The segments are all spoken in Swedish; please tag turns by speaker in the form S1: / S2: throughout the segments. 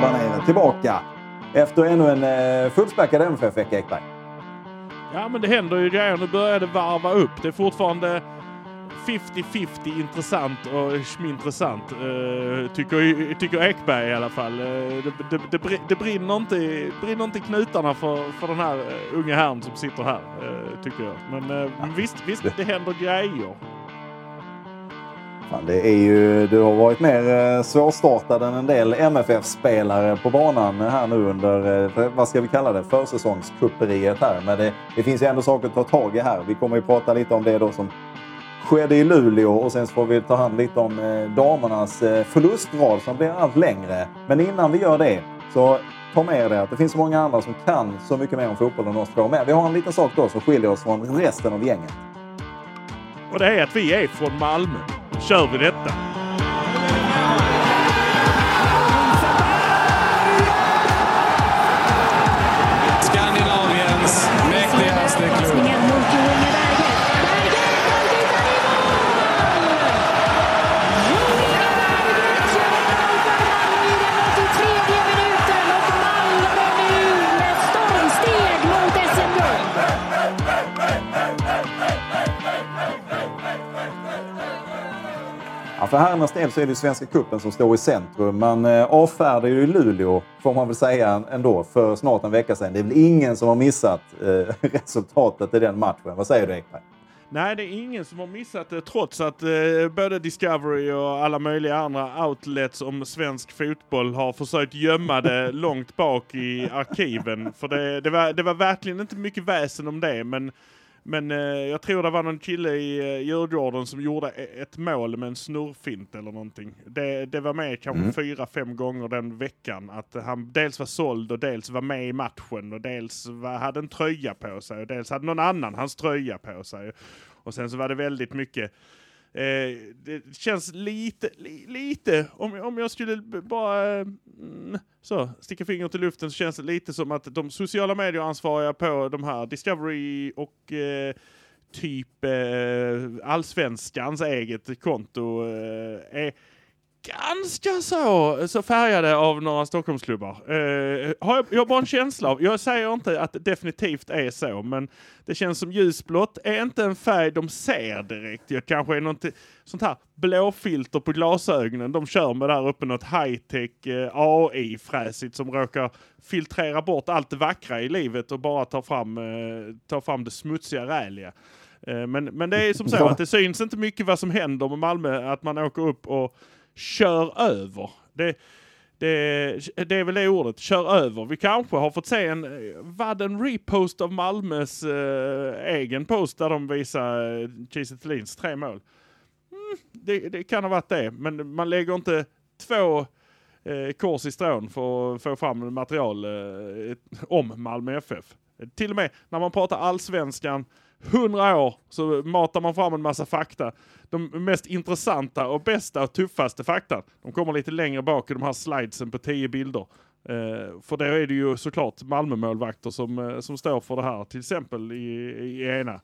S1: där nere. Tillbaka efter ännu en eh, fullspäckad MFF-vecka, Ekberg.
S2: Ja, men det händer ju grejer. Nu börjar det varva upp. Det är fortfarande 50-50 intressant och intressant uh, tycker, tycker Ekberg i alla fall. Uh, det, det, det, det, brinner, inte, brinner inte knutarna för, för den här unga herrn som sitter här, tycker jag. Men ja. visst, visst, det händer grejer.
S1: Fan, det är ju, du har varit mer eh, svårstartad än en del MFF-spelare på banan här nu under, eh, vad ska vi kalla det, försäsongskupperiet här. Men det, det finns ju ändå saker att ta tag i här. Vi kommer ju prata lite om det då som skedde i Luleå och sen så får vi ta hand lite om eh, damernas förlustrad som blir allt längre. Men innan vi gör det så ta med er det att det finns så många andra som kan så mycket mer om fotboll än oss två. Men vi har en liten sak då som skiljer oss från resten av gänget.
S2: Och det är att vi är från Malmö. Kör vi detta.
S1: För herrarnas del så är det Svenska Kuppen som står i centrum. Man eh, avfärdar ju Luleå, får man väl säga ändå, för snart en vecka sedan. Det är väl ingen som har missat eh, resultatet i den matchen. Vad säger du Ekberg?
S2: Nej, det är ingen som har missat det trots att eh, både Discovery och alla möjliga andra outlets om svensk fotboll har försökt gömma det långt bak i arkiven. För det, det, var, det var verkligen inte mycket väsen om det, men men eh, jag tror det var någon kille i eh, Djurgården som gjorde e-, ett mål med en snurrfint eller någonting. Det, det var med kanske mm. fyra, fem gånger den veckan. Att han dels var såld och dels var med i matchen och dels var, hade en tröja på sig och dels hade någon annan hans tröja på sig. Och sen så var det väldigt mycket Eh, det känns lite, li, lite, om, om jag skulle bara mm, så, sticka fingret i luften så känns det lite som att de sociala medier ansvariga på de här Discovery och eh, typ eh, Allsvenskans eget konto eh, är ganska så, så färgade av några Stockholmsklubbar. Uh, har jag, jag har bara en känsla av, jag säger inte att det definitivt är så, men det känns som ljusblått är inte en färg de ser direkt. Det kanske är något sånt här blåfilter på glasögonen de kör med där uppe, något high-tech eh, AI-fräsigt som råkar filtrera bort allt det vackra i livet och bara ta fram, uh, ta fram det smutsiga, räliga. Men, men det är som så att det syns inte mycket vad som händer med Malmö, att man åker upp och kör över. Det, det, det är väl det ordet, kör över. Vi kanske har fått se en, eh, vad en repost av Malmös eh, egen post där de visar eh, Kiese tre mål. Mm, det, det, kan ha varit det, men man lägger inte två eh, kors i strån för att få fram material eh, om Malmö FF. Till och med när man pratar allsvenskan, hundra år så matar man fram en massa fakta. De mest intressanta och bästa och tuffaste fakta, de kommer lite längre bak i de här slidesen på tio bilder. Eh, för där är det ju såklart Malmö-målvakter som, eh, som står för det här, till exempel i, i ena.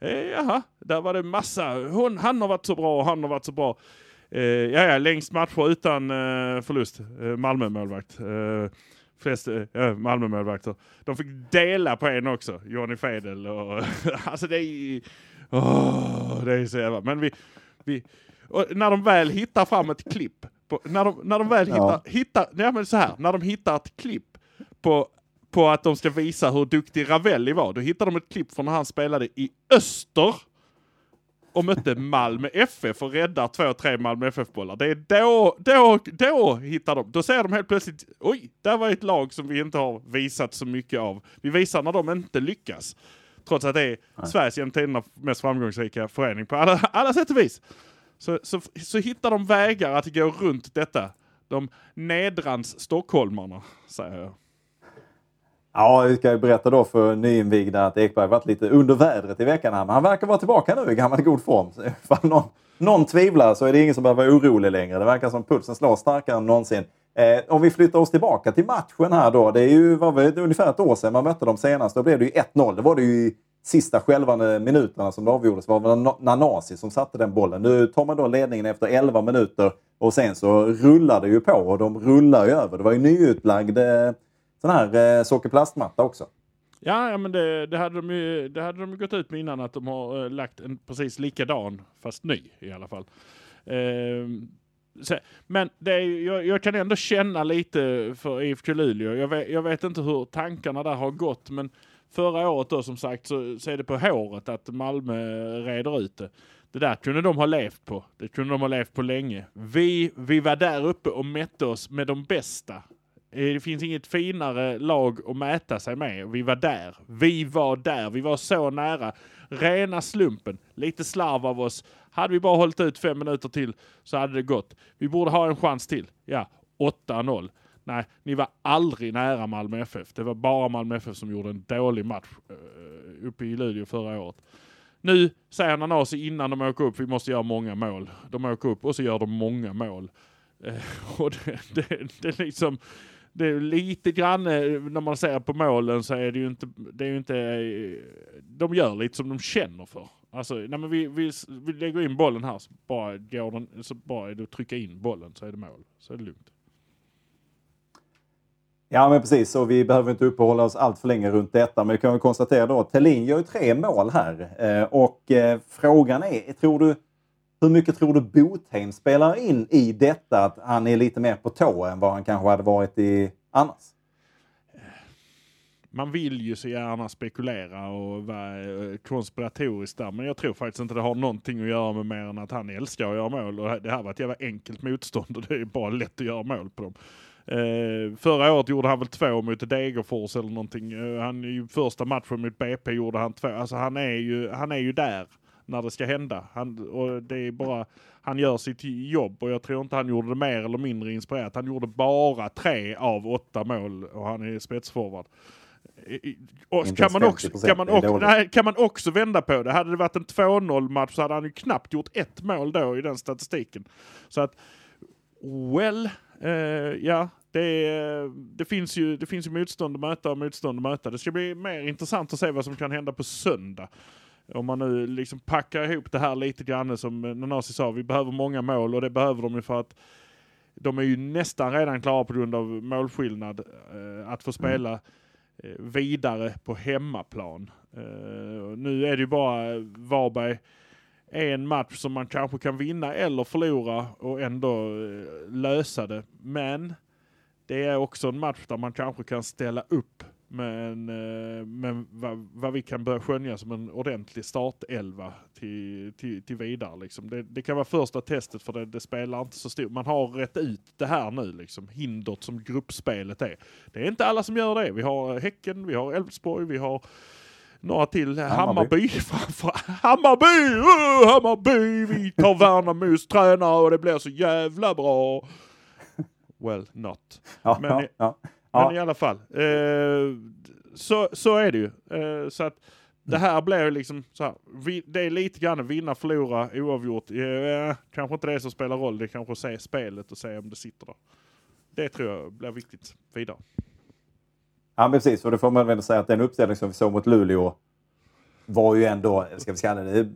S2: Eh, jaha, där var det massa, Hon, han har varit så bra och han har varit så bra. Eh, ja, ja, längst matcher utan eh, förlust, eh, Malmö-målvakt flest äh, Malmö-målvakter. De fick dela på en också, Johnny Fedel. Och, alltså det är oh, det är så jävla... Men vi, vi när de väl hittar fram ett klipp, på, när, de, när de väl hittar, ja. hittar, ja men så här, när de hittar ett klipp på, på att de ska visa hur duktig Ravelli var, då hittar de ett klipp från när han spelade i Öster och mötte Malmö FF och räddar två, tre Malmö FF-bollar. Det är då, då, då hittar de, då ser de helt plötsligt, oj, där var ett lag som vi inte har visat så mycket av. Vi visar när de inte lyckas. Trots att det är Nej. Sveriges genom tiderna mest framgångsrika förening på alla, alla sätt och vis. Så, så, så hittar de vägar att gå runt detta. De nedrans stockholmarna, säger jag.
S1: Ja, vi ska ju berätta då för nyinvigda att Ekberg varit lite under vädret i veckan här. Men han verkar vara tillbaka nu i gammal god form. Så ifall någon, någon tvivlar så är det ingen som behöver vara orolig längre. Det verkar som pulsen slår starkare än någonsin. Eh, om vi flyttar oss tillbaka till matchen här då. Det är ju var väl, ungefär ett år sedan man mötte dem senast. Då blev det ju 1-0. Det var det ju i sista skälvande minuterna som det avgjordes. Det var väl Nanasi som satte den bollen. Nu tar man då ledningen efter 11 minuter. Och sen så rullar det ju på och de rullar ju över. Det var ju nyutlagd eh, sån här eh, sockerplastmatta också.
S2: Ja, ja men det, det, hade de ju, det hade de gått ut med innan att de har eh, lagt en precis likadan, fast ny i alla fall. Eh, så, men det är, jag, jag, kan ändå känna lite för IFK Luleå. Jag vet, jag vet, inte hur tankarna där har gått, men förra året då som sagt så, så är det på håret att Malmö reder ut det. Det där kunde de ha levt på. Det kunde de ha levt på länge. Vi, vi var där uppe och mätte oss med de bästa. Eh, det finns inget finare lag att mäta sig med. Vi var där. Vi var där. Vi var så nära. Rena slumpen. Lite slarv av oss. Hade vi bara hållit ut fem minuter till så hade det gått. Vi borde ha en chans till. Ja, 8-0. Nej, ni var aldrig nära Malmö FF. Det var bara Malmö FF som gjorde en dålig match eh, uppe i Luleå förra året. Nu säger Nanasi innan de åker upp, vi måste göra många mål. De åker upp och så gör de många mål. Eh, och det, det, det är liksom det är lite grann, eh, när man ser på målen så är det ju inte, det är ju inte, eh, de gör lite som de känner för. Alltså, nej men vi, vi, vi lägger in bollen här, så bara, går den, så bara är det att trycka in bollen så är det mål. Så är det lugnt.
S1: Ja men precis, och vi behöver inte uppehålla oss allt för länge runt detta. Men vi kan väl konstatera då att Thelin gör ju tre mål här. Eh, och eh, frågan är, tror du, hur mycket tror du Botheim spelar in i detta att han är lite mer på tå än vad han kanske hade varit i annars?
S2: man vill ju så gärna spekulera och vara eh, konspiratorisk där. Men jag tror faktiskt inte det har någonting att göra med mer än att han älskar att göra mål. Och det här var ett jävla enkelt motstånd och det är bara lätt att göra mål på dem. Uh, förra året gjorde han väl två mot Degerfors eller någonting. Uh, han, I första matchen mot BP gjorde han två. Alltså han är ju, han är ju där när det ska hända. Han, och det är bara, han gör sitt jobb och jag tror inte han gjorde det mer eller mindre inspirerat. Han gjorde bara tre av åtta mål och han är spetsforward. Och kan, man också, kan, man också, nej, kan man också vända på det, hade det varit en 2-0 match så hade han ju knappt gjort ett mål då i den statistiken. Så att, well, uh, ja, det, det, finns ju, det finns ju motstånd att möta och motstånd att möta. Det ska bli mer intressant att se vad som kan hända på söndag. Om man nu liksom packar ihop det här lite grann som Nanasi sa, vi behöver många mål och det behöver de ju för att de är ju nästan redan klara på grund av målskillnad eh, att få mm. spela Eh, vidare på hemmaplan. Uh, nu är det ju bara Varberg en match som man kanske kan vinna eller förlora och ändå uh, lösa det. Men det är också en match där man kanske kan ställa upp men, eh, men vad, vad, vi kan börja skönja som en ordentlig startelva till, till, till vidare. Liksom. Det, det, kan vara första testet för det, det spelar inte så stort. Man har rätt ut det här nu, liksom. hindret som gruppspelet är. Det är inte alla som gör det. Vi har Häcken, vi har Elfsborg, vi har några till. Hammarby. Hammarby! Hammarby! Uh, Hammarby! Vi tar Värnamos tränare och det blir så jävla bra. Well, not.
S1: Ja, Men, ja, ja.
S2: Men i alla fall. Eh, så, så är det ju. Eh, så att det här blir liksom så här, vi, det är lite grann vinna, förlora, oavgjort. Eh, kanske inte det som spelar roll, det är kanske att se spelet och se om det sitter där. Det tror jag blir viktigt vidare.
S1: Ja, men precis. Och det får man väl säga att den uppställning som vi såg mot Luleå var ju ändå, ska vi kalla det,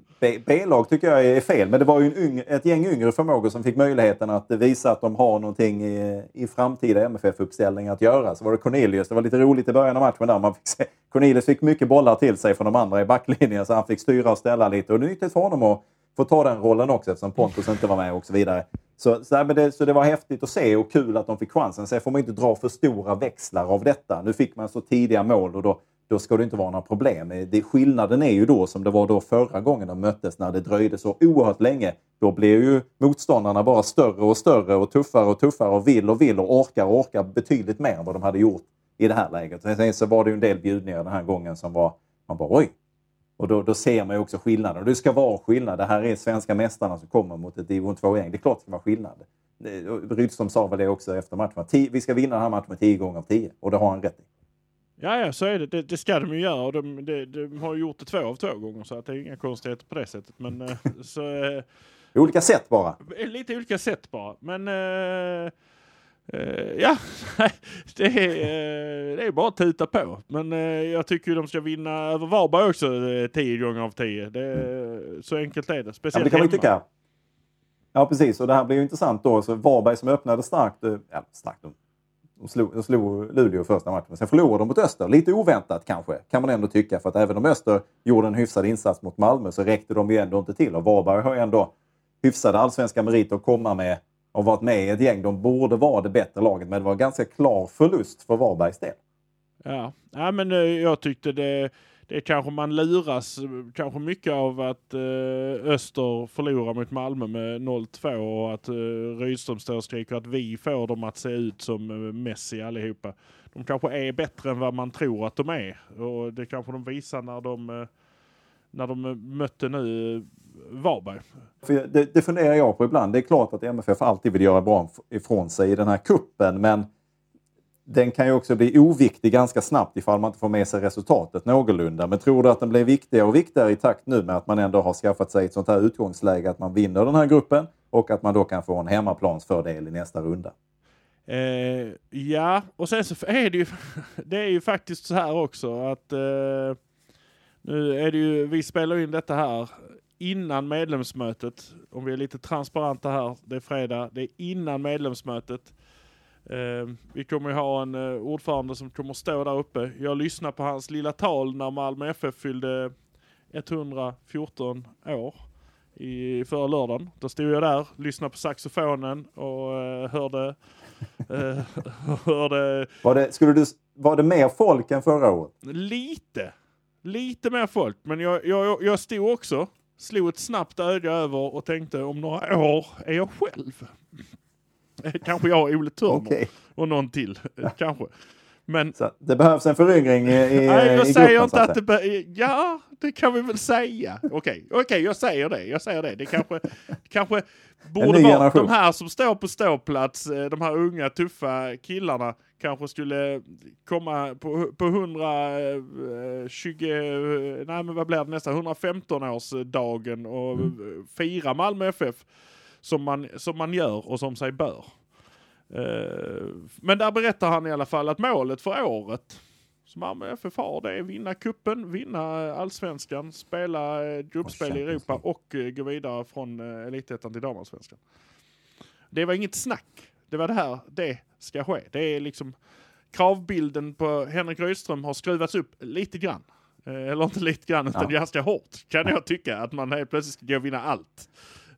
S1: B-lag tycker jag är fel. Men det var ju yngre, ett gäng yngre förmågor som fick möjligheten att visa att de har någonting i, i framtida MFF-uppställning att göra. Så var det Cornelius. Det var lite roligt i början av matchen där. Man fick se, Cornelius fick mycket bollar till sig från de andra i backlinjen så han fick styra och ställa lite. Och det är nyttigt för honom att få ta den rollen också eftersom Pontus inte var med och så vidare. Så, så, det, så det var häftigt att se och kul att de fick chansen. Sen får man inte dra för stora växlar av detta. Nu fick man så tidiga mål och då då ska det inte vara några problem. Eh, det, skillnaden är ju då som det var då förra gången de möttes när det dröjde så oerhört länge. Då blev ju motståndarna bara större och större och tuffare och tuffare och vill och vill och orkar och orkar betydligt mer än vad de hade gjort i det här läget. Sen så var det ju en del bjudningar den här gången som var, man bara oj. Och då, då ser man ju också skillnaden. Och det ska vara skillnad. Det här är svenska mästarna som kommer mot ett division 2-gäng. Det är klart det ska vara skillnad. Eh, Rydström sa väl det också efter matchen. Vi ska vinna den här matchen med 10 gånger av 10. Och det har han rätt i.
S2: Ja, ja, så är det. Det, det ska de ju göra och de, de, de har gjort det två av två gånger så att det är inga konstigheter på det sättet. Men eh, så... Eh,
S1: olika sätt bara?
S2: Lite olika sätt bara. Men uh, uh, ja, det är, det är bara att tuta på. Men jag tycker de ska vinna över Varberg också tio gånger av tio. Det, mm. Så enkelt är det. Speciellt
S1: ja, det kan man tycka. Ja, precis. Och det här blir ju intressant då. Så Varberg som öppnade starkt, eh, ja, starkt de slog, de slog Luleå första matchen. Sen förlorade de mot Öster. Lite oväntat kanske, kan man ändå tycka. För att även om Öster gjorde en hyfsad insats mot Malmö så räckte de ju ändå inte till. Och Varberg har ju ändå hyfsade allsvenska meriter att komma med och varit med i ett gäng. De borde vara det bättre laget, men det var en ganska klar förlust för Varbergs del.
S2: Ja, ja men eh, jag tyckte det det kanske man luras kanske mycket av att eh, Öster förlorar mot Malmö med 0-2 och att eh, Rydström står och skriker att vi får dem att se ut som eh, Messi allihopa. De kanske är bättre än vad man tror att de är och det kanske de visar när de, eh, när de eh, mötte nu eh, Varberg.
S1: För det, det funderar jag på ibland. Det är klart att MFF alltid vill göra bra ifrån sig i den här kuppen men den kan ju också bli oviktig ganska snabbt ifall man inte får med sig resultatet någorlunda. Men tror du att den blir viktigare och viktigare i takt nu med att man ändå har skaffat sig ett sånt här utgångsläge att man vinner den här gruppen och att man då kan få en hemmaplansfördel i nästa runda?
S2: Eh, ja, och sen så är det ju, det är ju faktiskt så här också att eh, nu är det ju, vi spelar in detta här innan medlemsmötet. Om vi är lite transparenta här, det är fredag, det är innan medlemsmötet. Eh, vi kommer ju ha en eh, ordförande som kommer stå där uppe. Jag lyssnade på hans lilla tal när Malmö FF fyllde 114 år i förra lördagen. Då stod jag där, lyssnade på saxofonen och uh, hörde... Uh, hörde
S1: var, det, skulle du, var det mer folk än förra året?
S2: Lite. Lite mer folk. Men jag, jag, jag stod också, slog ett snabbt öga över och tänkte om några år är jag själv. Kanske jag och Ole Törner. Okay. Och någon till. Kanske. Men,
S1: så det behövs en föryngring i, i,
S2: nej, jag
S1: i
S2: säger
S1: gruppen,
S2: inte att det be, Ja, det kan vi väl säga. Okej, okay. okej, okay, jag säger det. Jag säger det. Det kanske, kanske borde vara
S1: generation.
S2: de här som står på ståplats, eh, de här unga tuffa killarna kanske skulle komma på, på 120, eh, nej men vad blir det nästa, 115 årsdagen och mm. fira Malmö FF som man, som man gör och som sig bör. Uh, men där berättar han i alla fall att målet för året som Malmö FF har det är vinna kuppen, vinna allsvenskan, spela uh, gruppspel i Europa och uh, gå vidare från elitettan till damallsvenskan. Det var inget snack. Det var det här, det ska ske. Det är liksom kravbilden på Henrik Rydström har skruvats upp lite grann. Eller inte lite grann, utan ja. ganska hårt kan jag tycka. Att man helt plötsligt ska gå och vinna allt.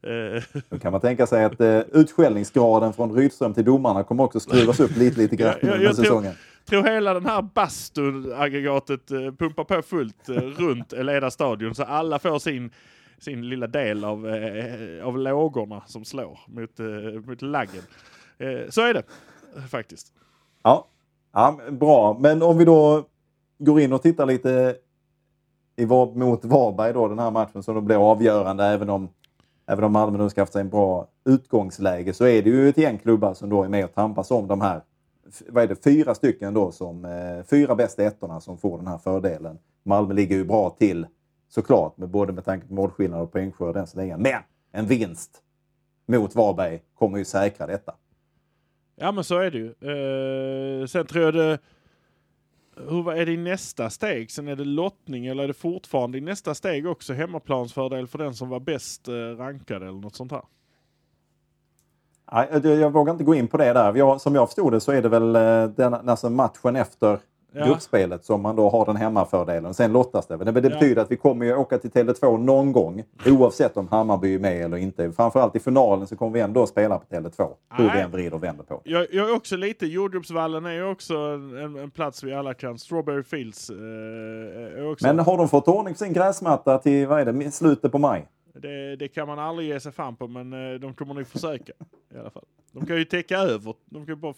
S1: Då kan man tänka sig att eh, utskällningsgraden från Rydström till domarna kommer också skruvas upp lite, lite grann jag, säsongen.
S2: Tror, tror hela den här bastuaggregatet eh, pumpar på fullt eh, runt Eleda stadion så alla får sin sin lilla del av, eh, av lågorna som slår mot, eh, mot laggen. Eh, så är det faktiskt.
S1: Ja. ja, bra. Men om vi då går in och tittar lite i, mot Varberg då, den här matchen som då blir avgörande även om även om Malmö nu skaffat sig en bra utgångsläge så är det ju ett gäng klubbar som då är med och tampas om de här, vad är det, fyra stycken då som, eh, fyra bästa ettorna som får den här fördelen. Malmö ligger ju bra till såklart, med både med tanke på målskillnad och poängskörd än så länge. Men en vinst mot Varberg kommer ju säkra detta.
S2: Ja men så är det ju. Eh, sen tror jag det hur är det i nästa steg? Sen är det lottning eller är det fortfarande i nästa steg också hemmaplansfördel för den som var bäst eh, rankad eller något sånt här?
S1: Nej, eh, jag vågar inte gå in på det där. Jag, som jag förstod det så är det väl eh, den, alltså matchen efter ja. gruppspelet som man då har den hemmafördelen. Sen lottas det. Men det, betyder att vi kommer ju åka till Tele2 någon gång oavsett om Hammarby är med eller inte. Framförallt i finalen så kommer vi ändå spela på Tele2. Hur vi än vrider och vänder på.
S2: Jag, jag är också lite, jordgubbsvallen är ju också en, en, plats vi alla kan. Strawberry Fields. Eh,
S1: Men har de fått ordning på sin gräsmatta till vad är det, slutet på maj?
S2: Det, det, kan man aldrig ge sig fan på men eh, de kommer nog försöka i alla fall. De kan ju täcka över. De kan bara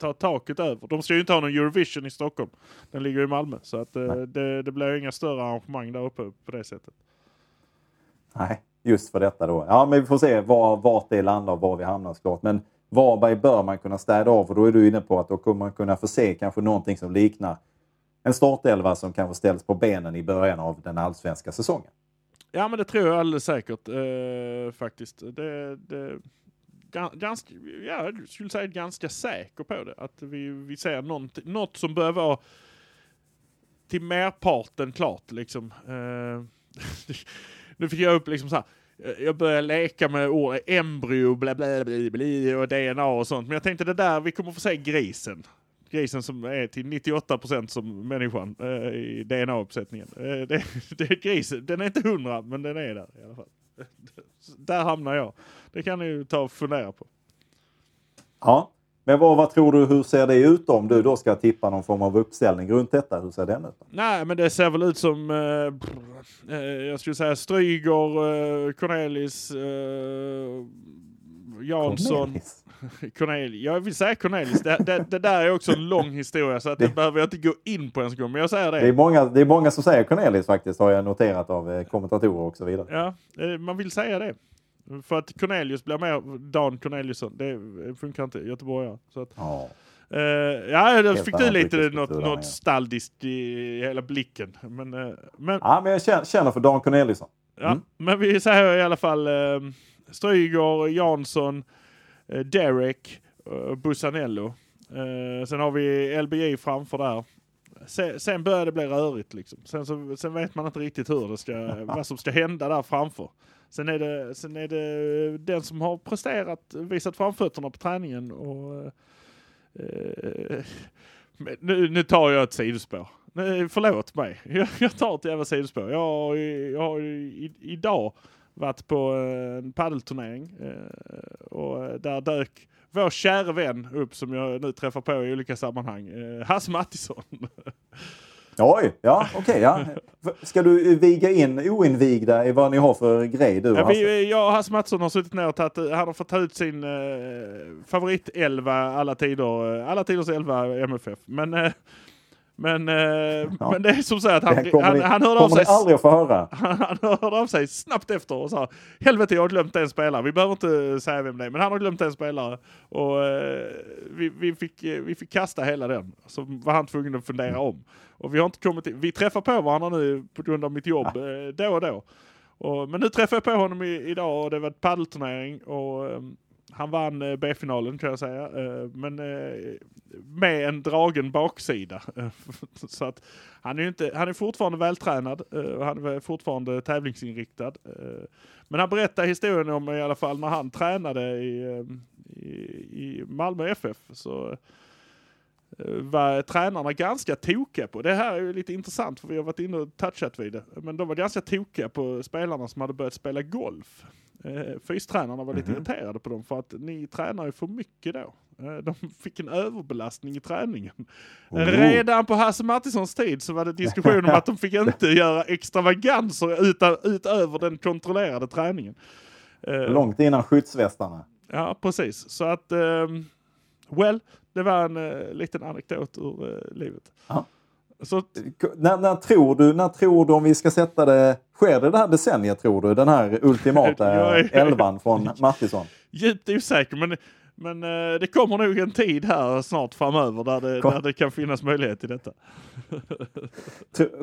S2: ta taket över. De ska ju inte ha någon Eurovision i Stockholm. Den ligger i Malmö. Så att, eh, det, det blir inga större arrangemang där uppe på det sättet.
S1: Nej, just för detta då. Ja, men vi får se var, vart det landar och var vi hamnar såklart. Men Varberg bör man kunna städa av och då är du inne på att då kommer man kunna få se kanske någonting som liknar en startelva som kanske ställs på benen i början av den allsvenska säsongen.
S2: Ja, men det tror jag alldeles säkert eh, faktiskt. Det, det, ganska, ja, jag skulle säga ganska säker på det. Att vi, vi ser något, något som bör vara till merparten klart liksom. Uh, nu fick jag upp liksom så här. Eh, jag börjar leka med ord, embryo, bla bla bla, bla och DNA och sånt. Men jag tänkte det där, vi kommer få se grisen. Grisen som är till 98% som människan eh, i DNA-uppsättningen. Eh, det, det är grisen, den är inte 100 men den är där i alla fall. där hamnar jag. Det kan ni ju ta och fundera på.
S1: Ja, men vad, vad tror du, hur ser det ut om du då ska tippa någon form av uppställning runt detta? Hur ser den ut?
S2: Nej, men det ser väl ut som, eh, eh, jag skulle säga Stryger, eh, Cornelis, eh, Jansson.
S1: Cornelis?
S2: Cornelis. Jag vill säga Cornelis. Det, det, det, där är också en lång historia så att det, det behöver jag inte gå in på ens gång. Men jag säger det.
S1: Det är många, det är många som säger Cornelis faktiskt, har jag noterat av eh, kommentatorer och så vidare.
S2: Ja, eh, man vill säga det. För att Cornelius blir mer Dan Corneliusson. Det funkar inte göteborgare. Så att,
S1: ja.
S2: Uh, ja, då fick du lite något, något staldiskt i hela blicken. Men, uh, men,
S1: ja, men jag känner, känner för Dan Corneliusson.
S2: Mm. Ja, men vi säger i alla fall uh, Stryger, Jansson, uh, Derek, uh, Bussanello. Uh, sen har vi LBJ framför där. Sen, sen börjar det bli rörigt liksom. Sen, så, sen vet man inte riktigt hur det ska, vad som ska hända där framför. Sen är, det, sen är det den som har presterat, visat framfötterna på träningen och eh, eh nu, nu tar jag ett sidospår. Nej, förlåt mig. Jag, jag tar ett jävla sidospår. Jag har, jag har idag varit på eh, en paddelturnering eh, och där dök vår kära vän upp som jag nu träffar på i olika sammanhang. Eh, Hasse Mattisson.
S1: Oj, ja okej. Okay, ja. Ska du viga in oinvigda i vad ni har för grej du
S2: ja, vi, Jag och Hasse Mattsson har suttit ner och tagit, han har fått ta ut sin eh, favoritelva alla tider, alla tiders elva MFF. Men eh, men, eh, ja. men det är som så att han, han,
S1: ni,
S2: han hörde av sig.
S1: aldrig att få höra.
S2: Han, han hörde av sig snabbt efter och sa helvete jag har glömt en spelare. Vi behöver inte säga vem det är men han har glömt en spelare. Och eh, vi, vi, fick, vi fick kasta hela den. Så var han tvungen att fundera om. Och vi har inte kommit till, vi träffar på varandra nu på grund av mitt jobb ja. eh, då och då. Och, men nu träffar jag på honom i, idag och det var ett paddelturnering och um, han vann eh, B-finalen kan jag säga. Eh, men eh, med en dragen baksida. Så att han är, inte, han är fortfarande vältränad och han är fortfarande tävlingsinriktad. Men han berättar historien om i alla fall när han tränade i, i, i Malmö FF. Så var tränarna ganska tokiga på. Det här är ju lite intressant för vi har varit inne och touchat vid det. Men de var ganska tokiga på spelarna som hade börjat spela golf. Eh, fystränarna var lite mm -hmm. irriterade på dem för att ni tränar ju för mycket då. Eh, de fick en överbelastning i träningen. Oh. Redan på Hasse Mattissons tid så var det diskussion om att de fick inte göra extravaganser utan, utöver den kontrollerade träningen.
S1: Eh, Långt innan skyddsvästarna.
S2: Ja, precis. Så att, eh, well, det var en liten anekdot ur livet.
S1: Aha. Så, när, när, tror du, när tror du om vi ska sätta det, sker det det här decenniet tror du? Den här ultimata elvan från Mattisson?
S2: Djupt osäker men, men uh, det kommer nog en tid här snart framöver där det, Kom. där det kan finnas möjlighet till detta.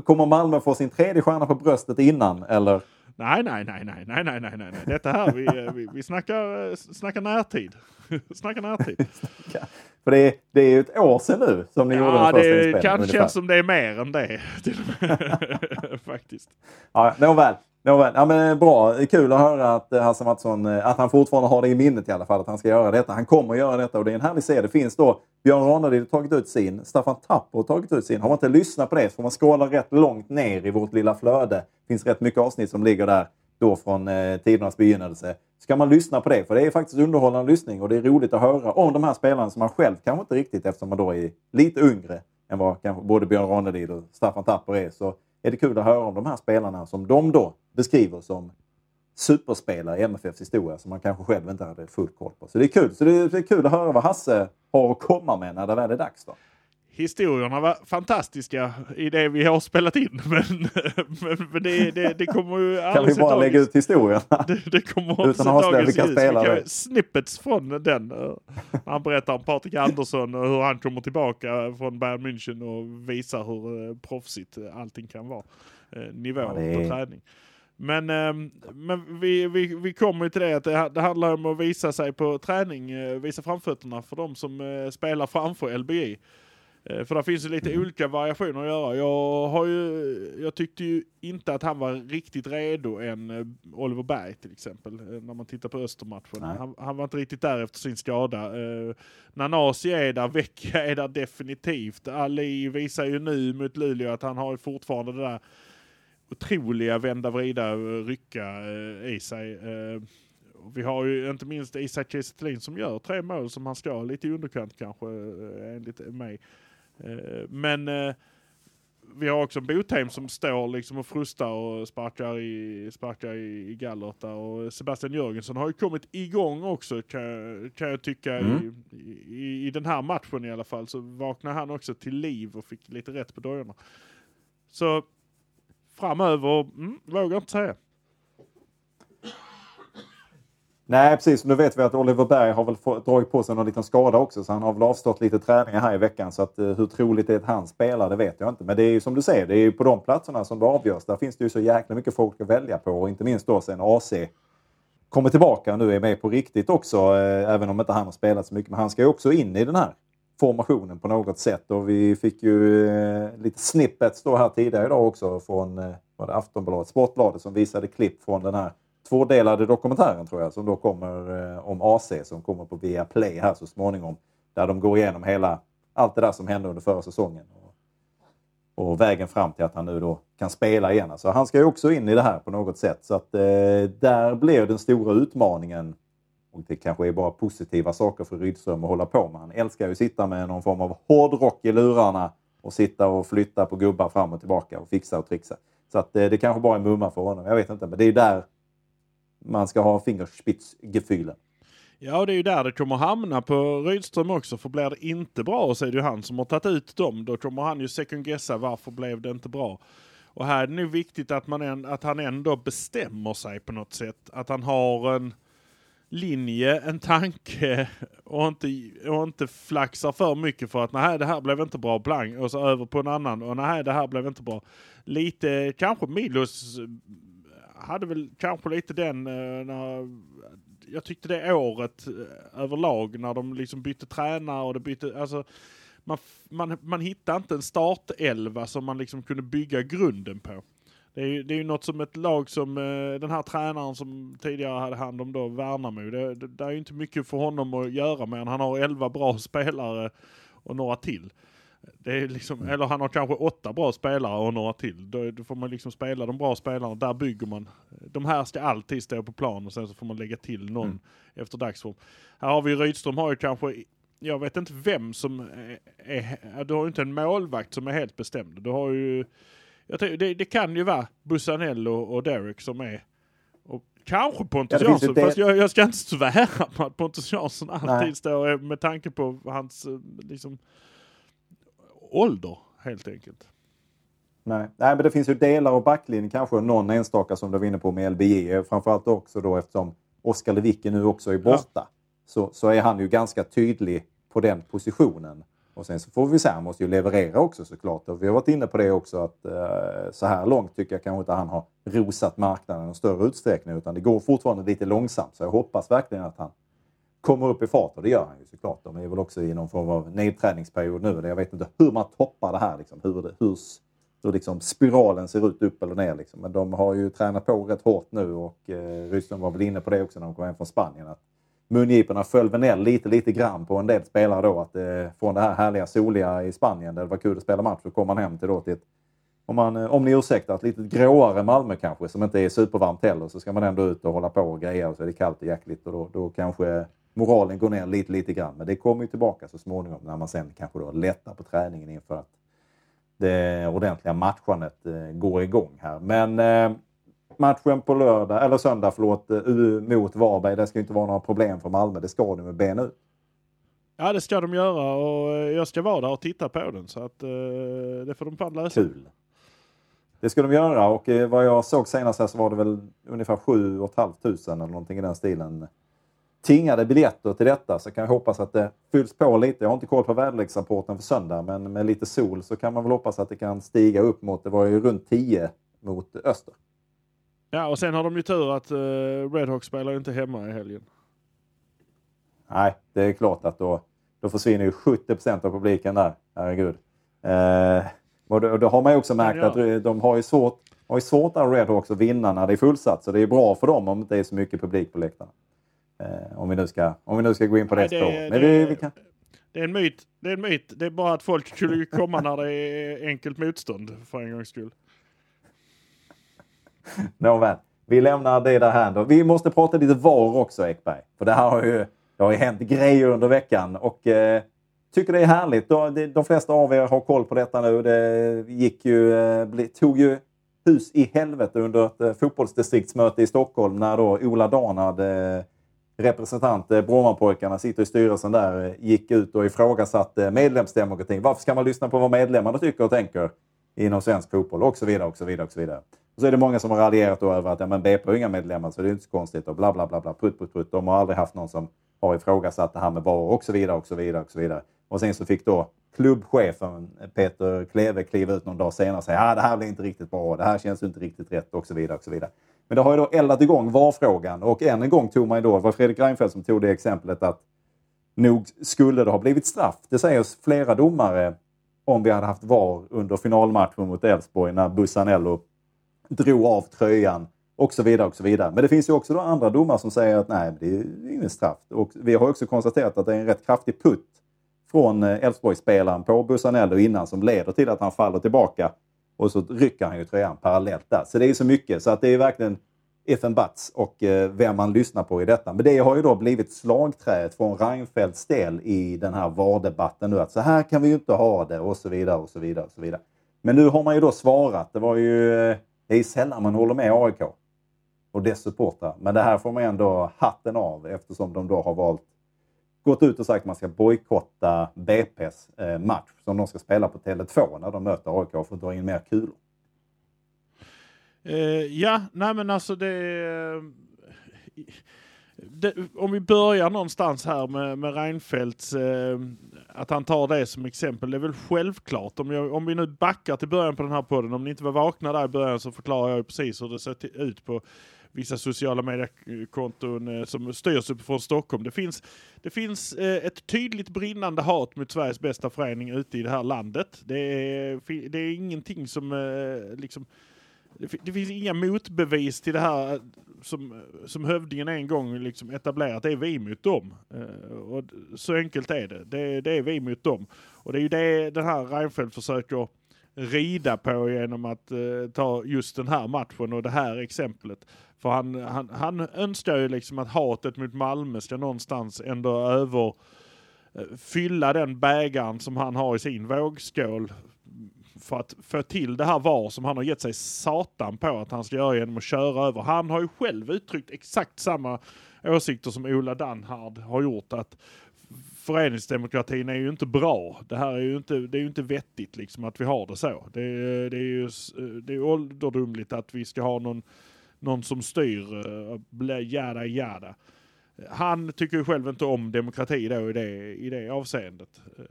S1: kommer Malmö få sin tredje stjärna på bröstet innan eller?
S2: Nej, nej, nej, nej, nej, nej, nej, nej. Detta här, vi, vi, vi snackar, snackar närtid. snackar närtid.
S1: För det är, det är ju ett år sedan nu som ni ja, gjorde den första inspelningen.
S2: Ja, det kan kännas som det är mer än det. Faktiskt.
S1: Ja, nåväl. Nåväl. Ja, men bra. Kul att höra att eh, Hasse Mattsson, eh, att han fortfarande har det i minnet i alla fall, att han ska göra detta. Han kommer att göra detta och det är en härlig serie. Det finns då Björn Ranelid har tagit ut sin, Staffan Tapper har tagit ut sin. Har man inte lyssnat på det så får man skåla rätt långt ner i vårt lilla flöde. Det finns rätt mycket avsnitt som ligger där då från eh, tidernas begynnelse. Ska man lyssna på det, för det är faktiskt underhållande lyssning och det är roligt att höra om de här spelarna som man själv kanske inte riktigt, eftersom man då är lite yngre än vad kanske både Björn Ranelid och Staffan Tapper är, så är det kul att höra om de här spelarna som de då beskriver som superspelare i MFFs historia som man kanske själv inte hade full koll på. Så det är kul. Så det är kul att höra vad Hasse har att komma med när det väl är dags. Då
S2: historierna var fantastiska i det vi har spelat in. Men, men, men det, det, det, kommer ju
S1: Kan vi bara lägga ut historierna?
S2: Det, det kommer Utan att avslöja vilka spelare. Snippets från den. Han berättar om Patrik Andersson och hur han kommer tillbaka från Bayern München och visar hur eh, proffsigt allting kan vara. Eh, nivå ja, är... på träning. Men, ehm, men vi, vi, vi kommer till det att det, det handlar om att visa sig på träning, eh, visa framfötterna för de som spelar framför LBI. Eh, för det finns ju lite
S1: Mm.
S2: olika variationer att göra. Jag, har ju, jag tyckte ju inte att han var riktigt redo än eh, Oliver Berg till exempel. eh, När man tittar på Östermatchen. Han, han var inte riktigt där efter sin skada. Eh, Nanasi är där, Vecchia är där definitivt. Ali visar ju nu mot Luleå att han har fortfarande det där otroliga vända, vrida, rycka eh, i sig. Och vi har ju inte minst Isak Kiese som gör tre mål som han ska. Lite i underkant kanske enligt mig. Eh, men eh, vi har också Botheim som står liksom och frustar och sparkar i, sparkar i, i där. Och Sebastian Jörgensen har ju kommit igång också kan, jag- kan jag tycka
S1: Mm.
S2: i, i, i den här matchen i alla fall. Så vaknar han också till liv och fick lite rätt på dojorna. Så framöver, mm, vågar inte säga.
S1: Nej, precis. Nu vet vi att Oliver Berg har väl få- dragit på sig någon liten skada också, så han har väl avstått lite träningar här i veckan. Så att, eh, hur troligt det är att han spelar, det vet jag inte. Men det är ju som du säger, det är ju på de platserna som det avgörs. Där finns det ju så jäkla mycket folk att välja på och inte minst då sen AC kommer tillbaka och nu är med på riktigt också, eh, även om inte han har spelat så mycket. Men han ska ju också in i den här formationen på något sätt och vi fick ju eh, lite snippets då här tidigare idag också från eh, Aftonbladet, Sportbladet som visade klipp från den här tvådelade dokumentären tror jag som då kommer eh, om AC som kommer på Viaplay här så småningom. Där de går igenom hela, allt det där som hände under förra säsongen. Och, och vägen fram till att han nu då kan spela igen. Så han ska ju också in i det här på något sätt. Så att eh, där blir den stora utmaningen. Och det kanske är bara positiva saker för Rydström att hålla på med. Han älskar ju att sitta med någon form av hårdrock i lurarna och sitta och flytta på gubbar fram och tillbaka och fixa och trixa. Så att eh, det kanske bara är mumma för honom. Jag vet inte, men det är där man ska ha fingerspitzgefühle.
S2: Ja, det är ju där det kommer hamna på Rydström också. För blir det inte bra så är det ju han som har tagit ut dem. Då kommer han ju second guessa varför blev det inte bra. Och här är det nu viktigt att, man en, att han ändå bestämmer sig på något sätt. Att han har en linje, en tanke och inte, och inte flaxar för mycket för att nej det här blev inte bra blank och så över på en annan och nej det här blev inte bra. Lite kanske Milos hade väl kanske lite den eh, när jag tyckte det året eh, överlag när de liksom bytte tränare och det bytte, alltså man, man, man hittade inte en startelva som man liksom kunde bygga grunden på. Det är, ju, det är ju något som ett lag som eh, den här tränaren som tidigare hade hand om då Värnamo. Det, det, det är ju inte mycket för honom att göra med han har elva bra spelare och några till. Det är liksom, eller han har kanske åtta bra spelare och några till. Då, då får man liksom spela de bra spelarna. Där bygger man. De här ska alltid stå på plan och sen så får man lägga till någon
S1: Mm.
S2: efter dagsform. Här har vi Rydström har ju kanske, jag vet inte vem som är, är du har ju inte en målvakt som är helt bestämd. Du har ju, tror, det, det kan ju vara Bussanello och Derek som är Kanske Pontus
S1: Ja,
S2: Jansson, fast jag, jag ska inte svära på att Pontus Jansson alltid
S1: Nej.
S2: står med tanke på hans eh, liksom, ålder helt enkelt.
S1: Nej. Nej, men det finns ju delar av backlinjen, kanske någon enstaka som du var inne på med LBJ. Framförallt också då eftersom Oskar Lewicki nu också är borta. Så, så är han ju ganska tydlig på den positionen. Och sen så får vi se, han måste ju leverera också såklart. Och vi har varit inne på det också att eh, så här långt tycker jag kanske inte han har rosat marknaden i någon större utsträckning. Utan det går fortfarande lite långsamt. Så jag hoppas verkligen att han kommer upp i fart och det gör han ju såklart. De är väl också i någon form av nedträningsperiod nu. Jag vet inte hur man toppar det här. Liksom. Hur, det, hur, hur liksom spiralen ser ut upp eller ner. Liksom. Men de har ju tränat på rätt hårt nu och eh, Ryssland var väl inne på det också när de kom hem från Spanien. Att mungiporna föll väl ner lite, lite grann på en del spelare då. Att, eh, från det här härliga soliga i Spanien där det var kul att spela match så kom man hem till då till ett om, man, eh, om ni ursäktar, ett lite gråare Malmö kanske som inte är supervarmt heller så ska man ändå ut och hålla på och greja och så är det kallt och jäkligt och då, då kanske moralen går ner lite, lite grann. Men det kommer ju tillbaka så småningom när man sen kanske då lättar på träningen inför att det ordentliga matchandet eh, går igång här. Men eh, matchen på lördag, eller söndag förlåt, eh, mot Varberg, det ska ju inte vara några problem för Malmö. Det ska de med ben ut.
S2: Ja det ska de göra och jag ska vara där och titta på den så att eh, det får de fan lösa.
S1: Kul! Det ska de göra och eh, vad jag såg senast här så var det väl ungefär 7 500 eller någonting i den stilen tingade biljetter till detta så kan jag hoppas att det fylls på lite. Jag har inte koll på väderleksrapporten för söndag men med lite sol så kan man väl hoppas att det kan stiga upp mot, det var ju runt 10 mot öster.
S2: Ja och sen har de ju tur att uh, Redhawks spelar inte hemma i helgen.
S1: Nej, det är klart att då, då försvinner ju 70 av publiken där. Herregud. Eh, och då, då har man ju också märkt
S2: ja.
S1: att de har ju svårt, har ju svårt där Redhawks att vinna när det är fullsatt. Så det är bra för dem om det inte är så mycket publik på läktarna. Eh, om, vi nu ska, om vi nu ska gå in på det,
S2: Nej,
S1: spåret.
S2: Men vi, vi kan... Det är en myt. Det är en myt. Det är bara att folk skulle komma när det är enkelt motstånd för en gångs skull.
S1: Nåväl, vi lämnar det där här. Vi måste prata lite VAR också Ekberg. För det här har ju, det har ju hänt grejer under veckan och eh, tycker det är härligt. De, de flesta av er har koll på detta nu. Det gick ju, eh, tog ju hus i helvete under ett eh, fotbollsdistriktsmöte i Stockholm när då Ola Danad representant, eh, Brommapojkarna, sitter i styrelsen där, eh, gick ut och ifrågasatte eh, medlemsdemokratin. Varför ska man lyssna på vad medlemmarna tycker och tänker inom svensk fotboll? Och så vidare, och så vidare, och så vidare. Och så är det många som har raljerat över att ja, men BP har inga medlemmar så det är inte så konstigt och bla bla bla bla, prutt, prutt, prutt. De har aldrig haft någon som har ifrågasatt det här med VAR och så vidare, och så vidare, och så vidare. Och sen så fick då klubbchefen Peter Kleve kliva ut någon dag senare och säga att ah, det här blir inte riktigt bra, det här känns inte riktigt rätt och så vidare. Och så vidare. Men det har ju då eldat igång VAR-frågan och än en gång tog man ju då, det var Fredrik Reinfeldt som tog det exemplet att nog skulle det ha blivit straff. Det säger flera domare om vi hade haft VAR under finalmatchen mot Elfsborg när Bussanello drog av tröjan och så vidare och så vidare. Men det finns ju också då andra domar som säger att nej, det är ingen straff. Och vi har också konstaterat att det är en rätt kraftig putt från eh, Elfsborgsspelaren på Bussanello innan som leder till att han faller tillbaka och så rycker han ju tröjan parallellt där. Så det är så mycket så att det är verkligen if and buts och eh, vem man lyssnar på i detta. Men det har ju då blivit slagträet från Reinfeldts del i den här VAR-debatten nu att så här kan vi ju inte ha det och så vidare och så vidare och så vidare. Men nu har man ju då svarat. Det var ju, eh, det är sällan man håller med AIK och dess supportrar. Men det här får man ändå hatten av eftersom de då har valt gått ut och sagt att man ska bojkotta BP's eh, match som de ska spela på Tele2 när de möter AIK för att dra in mer kulor.
S2: Eh, ja, nej men alltså det, eh, det, Om vi börjar någonstans här med, med Reinfeldts, eh, att han tar det som exempel. Det är väl självklart. Om, jag, om vi nu backar till början på den här podden, om ni inte var vakna där i början så förklarar jag precis hur det ser ut på vissa sociala mediekonton eh, som styrs uppifrån Stockholm. Det finns, det finns eh, ett tydligt brinnande hat mot Sveriges bästa förening ute i det här landet. Det är, det är ingenting som eh, liksom det, finns inga motbevis till det här som, som hövdingen en gång liksom etablerat. Det är vi mot dem. och så enkelt är det. det. Det är vi mot dem. Och det är ju det den här Reinfeldt försöker rida på genom att eh, ta just den här matchen och det här exemplet. För han, han, han önskar ju liksom att hatet mot Malmö ska någonstans ändå över eh, fylla den bägaren som han har i sin vågskål för att få till det här VAR som han har gett sig satan på att han ska göra genom att köra över. Han har ju själv uttryckt exakt samma åsikter som Ola Danhard har gjort. att föreningsdemokratin är ju inte bra. Det här är ju inte, det är ju inte vettigt liksom att vi har det så. Det, det är ju det är ålderdomligt att vi ska ha någon, någon som styr, eh, jada jada. Han tycker ju själv inte om demokrati då i det, i det avseendet. Eh,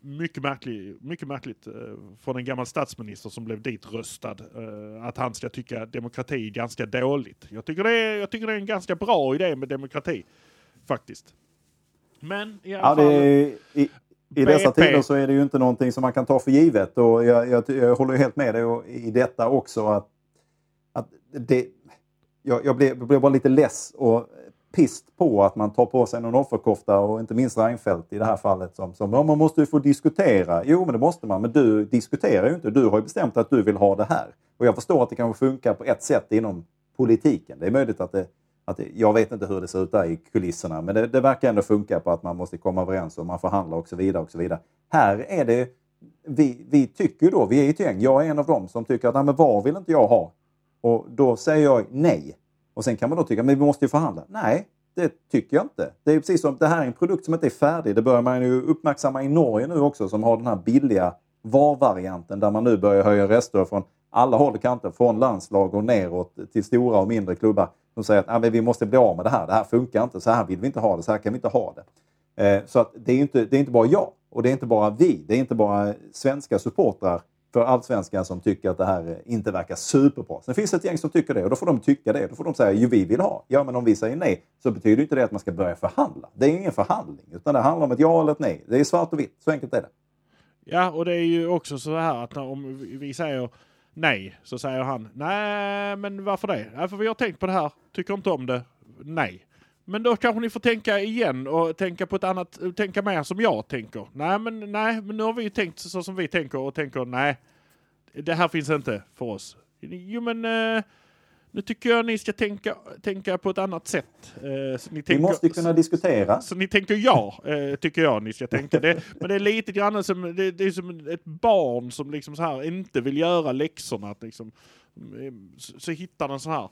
S2: mycket, märklig, mycket märkligt eh, från en gammal statsminister som blev ditröstad, att han ska tycka demokrati är ganska dåligt. Jag tycker, det är, jag tycker det är en ganska bra idé med demokrati, faktiskt. Men i alla
S1: ja,
S2: fall...
S1: i, I dessa tider så är det ju inte någonting som man kan ta för givet och jag, jag, jag håller helt med dig i detta också att, att det, jag, jag, blev, blev bara lite less och pist på att man tar på sig någon offerkofta och inte minst Reinfeldt i det här fallet som, som ja, man måste ju få diskutera. Jo, men det måste man. Men du diskuterar ju inte. Du har ju bestämt att du vill ha det här. Och jag förstår att det kanske funkar på ett sätt inom politiken. Det är möjligt att det att jag vet inte hur det ser ut där i kulisserna, men det, det verkar ändå funka på att man måste komma överens och man förhandlar och så vidare. och så vidare. Här är det, vi, vi tycker då, vi är ett gäng, jag är en av dem som tycker att nej, men VAR vill inte jag ha. Och då säger jag nej. Och sen kan man då tycka, men vi måste ju förhandla. Nej, det tycker jag inte. Det är precis som, det här är en produkt som inte är färdig. Det börjar man ju uppmärksamma i Norge nu också som har den här billiga VAR-varianten där man nu börjar höja röster från alla håll och kanter, från landslag och neråt till stora och mindre klubbar som säger att ah, men vi måste bli av med det här. Det här funkar inte. Så här vill vi inte ha det. Så här kan vi inte ha det. Eh, så att det är inte, det är inte bara jag och det är inte bara vi. Det är inte bara svenska supportrar för allsvenskan som tycker att det här inte verkar superbra. Sen finns det ett gäng som tycker det och då får de tycka det. Då får de säga ju vi vill ha. Ja, men om vi säger nej så betyder inte det att man ska börja förhandla. Det är ingen förhandling utan det handlar om ett ja eller ett nej. Det är svart och vitt. Så enkelt är det.
S2: Ja, och det är ju också så här att när, om vi säger nej, så säger han nej, men varför det? Ja, för vi har tänkt på det här, tycker inte om det, nej. Men då kanske ni får tänka igen och tänka på ett annat, tänka mer som jag tänker. Nej, men nej, men nu har vi ju tänkt så som vi tänker och tänker nej, det här finns inte för oss. Jo, men eh, nu tycker jag ni ska tänka, tänka på ett annat sätt. Eh,
S1: så ni tänker, vi måste kunna diskutera.
S2: Så, så ni tänker ja, eh, tycker jag ni ska tänka. Det, men det är lite grann som, det, det, är som ett barn som liksom så här inte vill göra läxorna. Liksom, så, så hittar den så här.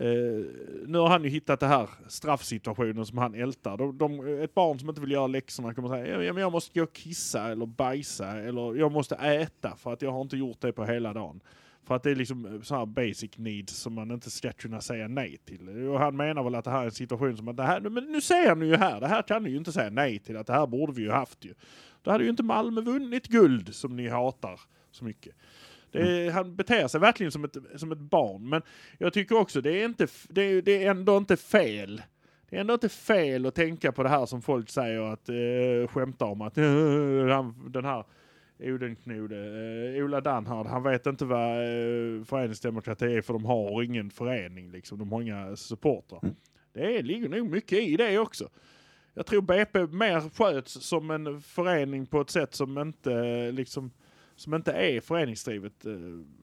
S2: Uh, nu har han ju hittat det här straffsituationen som han ältar. De, de, ett barn som inte vill göra läxorna kommer säga ja, men jag måste gå och kissa eller bajsa eller jag måste äta för att jag har inte gjort det på hela dagen. För att det är liksom eh, så här basic needs som man inte ska kunna säga nej till. Och han menar väl att det här är en situation som att det här, men nu ser ni ju här, det här kan ni ju inte säga nej till, att det här borde vi ju haft ju. Då hade ju inte Malmö vunnit guld som ni hatar så mycket. Är, mm. Han beter sig verkligen som ett, som ett barn. Men jag tycker också det är, inte, det är, det är ändå inte fel. Det är ändå inte fel att tänka på det här som folk säger att eh, skämta om att eh, den här Odenknode, eh, Ola Danhard, han vet inte vad eh, föreningsdemokrati är för de har ingen förening liksom. De har inga supportrar. Mm. Det ligger nog mycket i det också. Jag tror BP mer sköts som en förening på ett sätt som inte liksom som inte är föreningsdrivet eh,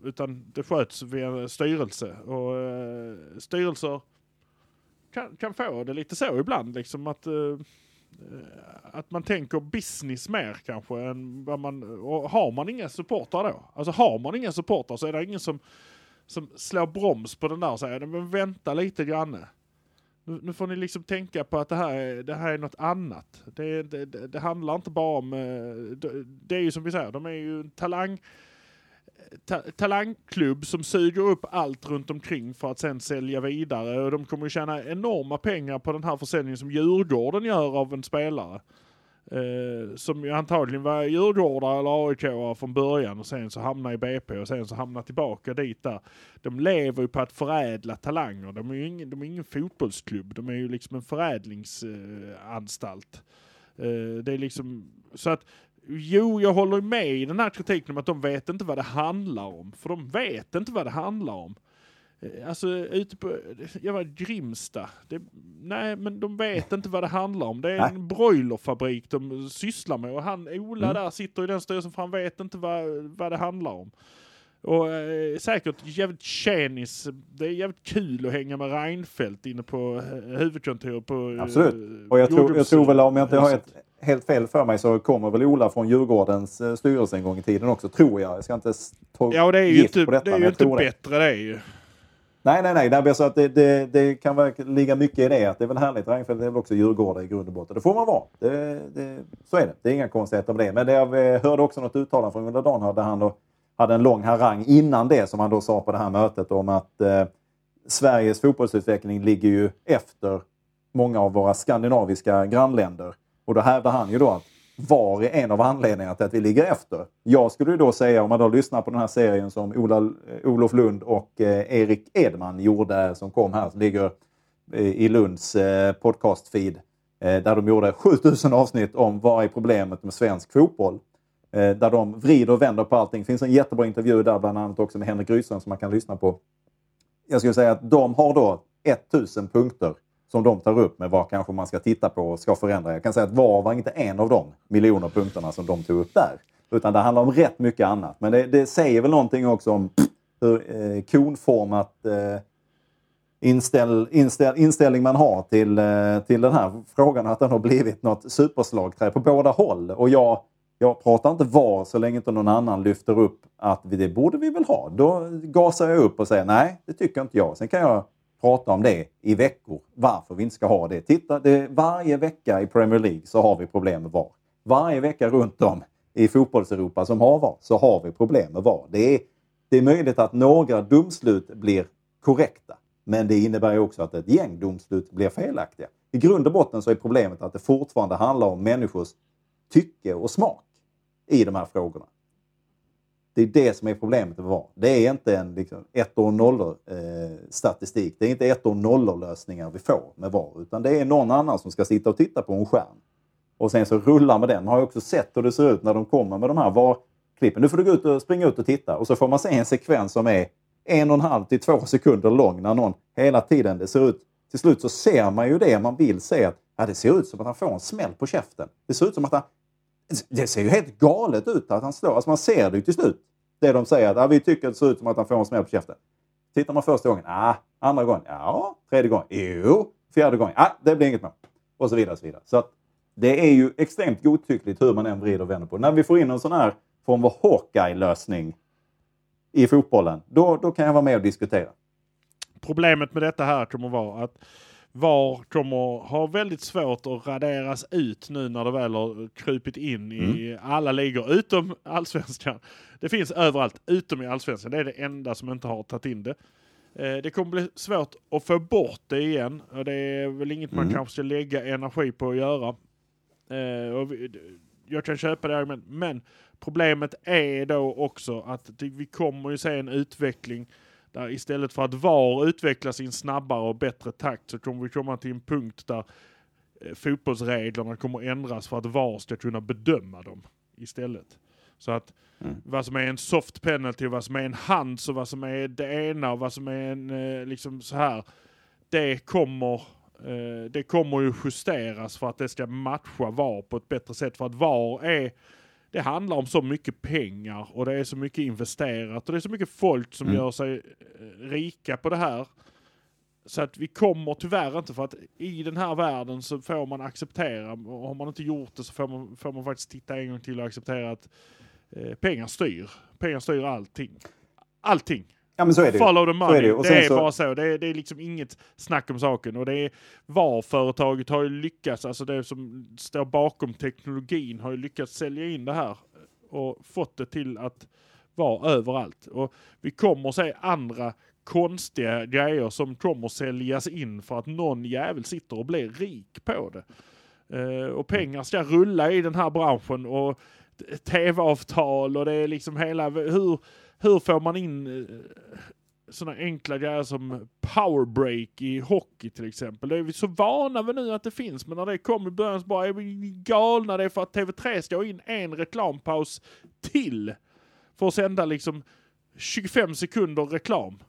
S2: utan det sköts via styrelse och uh, styrelser kan, kan få det lite så ibland liksom att uh, Eh, att man tänker business mer kanske än vad man, och har man inga supportrar då? Alltså har man inga supportrar så är det ingen som, som slår broms på den där och säger men vänta lite granne. Nu, nu, får ni liksom tänka på att det här är, det här är något annat. Det, det, det, det handlar inte bara om... Eh, det är ju som vi säger, de är ju en talang, ta, talangklubb som suger upp allt runt omkring för att sen sälja vidare. Och de kommer ju tjäna enorma pengar på den här försäljningen som Djurgården gör av en spelare. Eh, som ju antagligen var djurgårdare eller aik från början och sen så hamnar i BP och sen så hamnar tillbaka dit där. De lever ju på att förädla talanger. De är ju ingen, de är ingen fotbollsklubb. De är ju liksom en förädlingsanstalt. Eh, det är liksom så att Jo, jag håller med i den här kritiken om att de vet inte vad det handlar om. För de vet inte vad det handlar om. Eh, alltså ute på, jag var Grimsta. Det, nej, men de vet inte vad det handlar om. Det är en broilerfabrik de sysslar med och han, Ola mm. där sitter i den styrelsen för han vet inte vad, vad det handlar om. Och eh, säkert jävligt tjenis. Det är jävligt kul att hänga med Reinfeldt inne på eh, huvudkontoret på
S1: eh, Absolut. Och jag tror, jag tror väl om jag inte har ett helt fel för mig så kommer väl Ola från Djurgårdens eh, styrelse en gång i tiden också, tror jag. Jag ska inte ta
S2: Ja, det är ju inte, detta, det är ju inte bättre det. är ju.
S1: Nej, nej, nej. Det, så att det, det, det kan väl ligga mycket i det. Att det är väl härligt. Reinfeldt är väl också djurgårdare i grund och botten. Det får man vara. Det, det, så är det. Det är inga konstigheter med det. Men det, jag eh, hörde också något uttalande från Gunnar Dahnhard där han då hade en lång harang innan det som han då sa på det här mötet om att eh, Sveriges fotbollsutveckling ligger ju efter många av våra skandinaviska grannländer. Och då hävdar han ju då att VAR är en av anledningarna till att vi ligger efter. Jag skulle ju då säga, om man då lyssnar på den här serien som Ola, eh, Olof Lund och eh, Erik Edman gjorde, eh, som kom här, som ligger eh, i Lunds eh, podcastfeed, eh, där de gjorde 7000 avsnitt om vad är problemet med svensk fotboll. Eh, där de vrider och vänder på allting. Det finns en jättebra intervju där, bland annat också med Henrik Rydström som man kan lyssna på. Jag skulle säga att de har då 1000 punkter som de tar upp med vad kanske man ska titta på och ska förändra. Jag kan säga att VAR var inte en av de miljoner punkterna som de tog upp där. Utan det handlar om rätt mycket annat. Men det, det säger väl någonting också om hur eh, konformat eh, inställ, inställ, inställning man har till, eh, till den här frågan. Att den har blivit något superslagträ på båda håll. Och jag, jag pratar inte VAR så länge inte någon annan lyfter upp att det borde vi väl ha. Då gasar jag upp och säger nej, det tycker inte jag. Sen kan jag prata om det i veckor, varför vi inte ska ha det. Titta, det, varje vecka i Premier League så har vi problem med VAR. Varje vecka runt om i fotbollseuropa som har VAR så har vi problem med VAR. Det är, det är möjligt att några domslut blir korrekta, men det innebär ju också att ett gäng domslut blir felaktiga. I grund och botten så är problemet att det fortfarande handlar om människors tycke och smak i de här frågorna. Det är det som är problemet med VAR. Det är inte en liksom, ett och nollor eh, statistik. Det är inte ett och nollor lösningar vi får med VAR. Utan det är någon annan som ska sitta och titta på en skärm. och sen så rullar med den. Man har ju också sett hur det ser ut när de kommer med de här VAR-klippen. Nu får du gå ut och springa ut och titta och så får man se en sekvens som är en och en halv till två sekunder lång när någon hela tiden, det ser ut, till slut så ser man ju det man vill se. Att, ja, det ser ut som att han får en smäll på käften. Det ser ut som att han... Det ser ju helt galet ut att han slår. Alltså man ser det ju till slut. Det de säger att ah, vi tycker att det ser ut som att han får en smäll på käften. Tittar man första gången, ah, andra gången, ja, tredje gången, jo, fjärde gången, ah, det blir inget mål. Och så vidare. Och så vidare. Så att det är ju extremt godtyckligt hur man än vrider och vänder på När vi får in en sån här form av Hawkeye-lösning i fotbollen, då, då kan jag vara med och diskutera.
S2: Problemet med detta här kommer vara att VAR kommer ha väldigt svårt att raderas ut nu när det väl har krupit in i mm. alla ligor utom allsvenskan. Det finns överallt utom i allsvenskan. Det är det enda som inte har tagit in det. Eh, det kommer bli svårt att få bort det igen och det är väl inget mm. man kanske ska lägga energi på att göra. Eh, jag kan köpa det argumentet, men problemet är då också att vi kommer ju se en utveckling där istället för att VAR utvecklas i en snabbare och bättre takt så kommer vi komma till en punkt där eh, fotbollsreglerna kommer ändras för att VAR ska kunna bedöma dem istället. Så att mm. vad som är en soft penalty, vad som är en hands och vad som är det ena och vad som är en eh, liksom så här. Det kommer, eh, det kommer ju justeras för att det ska matcha VAR på ett bättre sätt. För att VAR är det handlar om så mycket pengar och det är så mycket investerat och det är så mycket folk som mm. gör sig eh, rika på det här. Så att vi kommer tyvärr inte för att i den här världen så får man acceptera och har man inte gjort det så får man, får man faktiskt titta en gång till och acceptera att eh, pengar styr. Pengar styr allting. Allting.
S1: Ja men så är det
S2: Follow the money. är det, det är så... bara så. Det är, det är liksom inget snack om saken. Och det är VAR-företaget har ju lyckats, alltså det som står bakom teknologin har ju lyckats sälja in det här och fått det till att vara överallt. Och vi kommer se andra konstiga grejer som kommer säljas in för att någon jävel sitter och blir rik på det. Uh, och pengar ska rulla i den här branschen och tv-avtal och det är liksom hela hur hur får man in eh, sådana enkla grejer som powerbreak i hockey till exempel. Det är vi så vana vid nu att det finns, men när det kom i början så bara är vi galna. Det är för att TV3 ska ha in en reklampaus till för att sända liksom 25 sekunder reklam.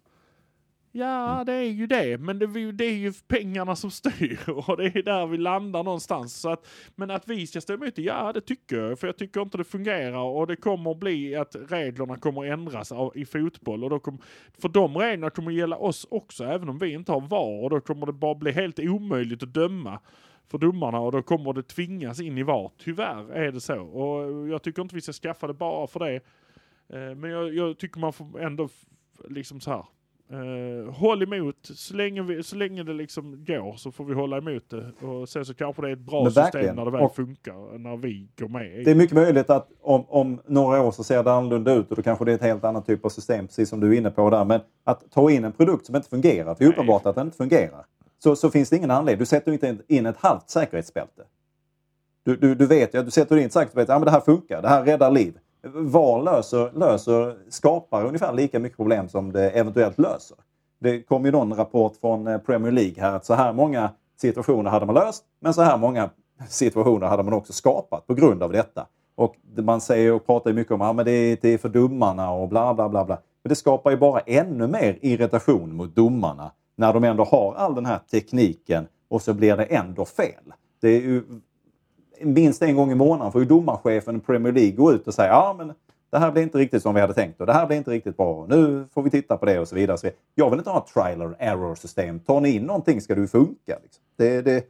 S2: Ja, mm. det är ju det, men det, det, är ju pengarna som styr och det är där vi landar någonstans. Så att, men att vi ska stå emot det, ja det tycker jag, för jag tycker inte det fungerar och det kommer bli att reglerna kommer ändras av, i fotboll. Och då kom, för de reglerna kommer gälla oss också, även om vi inte har VAR och då kommer det bara bli helt omöjligt att döma för domarna och då kommer det tvingas in i VAR. Tyvärr är det så och jag tycker inte vi ska skaffa det bara för det. Eh, men jag, jag tycker man får ändå liksom så här Uh, håll emot, så länge, vi, så länge det liksom går så får vi hålla emot det. Och sen så kanske det är ett bra Men system när det väl och funkar, när vi går med.
S1: Det är mycket möjligt att om, om några år så ser det annorlunda ut och då kanske det är ett helt annat typ av system, precis som du är inne på där. Men att ta in en produkt som inte fungerar, det är uppenbart att den inte fungerar. Så, så finns det ingen anledning. Du sätter inte in ett halvt säkerhetsbälte. Du, du, du vet ju att du sätter in ett säkerhetsbälte, ja men det här funkar, det här räddar liv. VAR löser, löser, skapar ungefär lika mycket problem som det eventuellt löser. Det kom ju någon rapport från eh, Premier League här att så här många situationer hade man löst, men så här många situationer hade man också skapat på grund av detta. Och man säger och pratar mycket om att ja, det, är, det är för domarna och bla bla bla. bla. Men det skapar ju bara ännu mer irritation mot domarna när de ändå har all den här tekniken och så blir det ändå fel. Det är ju minst en gång i månaden får ju domarchefen i Premier League gå ut och säga ja men det här blir inte riktigt som vi hade tänkt och det här blir inte riktigt bra. Nu får vi titta på det och så vidare. Jag vill inte ha ett trial and error system. Tar ni in någonting ska det ju funka. Liksom. Det, det,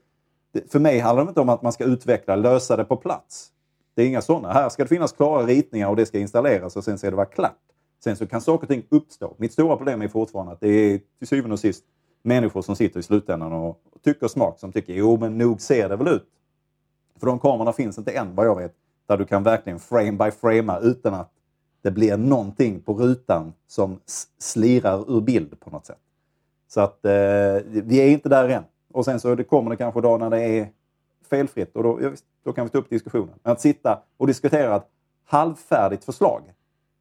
S1: det, för mig handlar det inte om att man ska utveckla, lösa det på plats. Det är inga sådana. Här ska det finnas klara ritningar och det ska installeras och sen ska det vara klart. Sen så kan saker och ting uppstå. Mitt stora problem är fortfarande att det är till syvende och sist människor som sitter i slutändan och tycker smak som tycker jo men nog ser det väl ut för de kamerorna finns inte än vad jag vet. Där du kan verkligen frame by framea utan att det blir någonting på rutan som slirar ur bild på något sätt. Så att eh, vi är inte där än. Och sen så det kommer det kanske då när det är felfritt och då, då kan vi ta upp diskussionen. Men att sitta och diskutera ett halvfärdigt förslag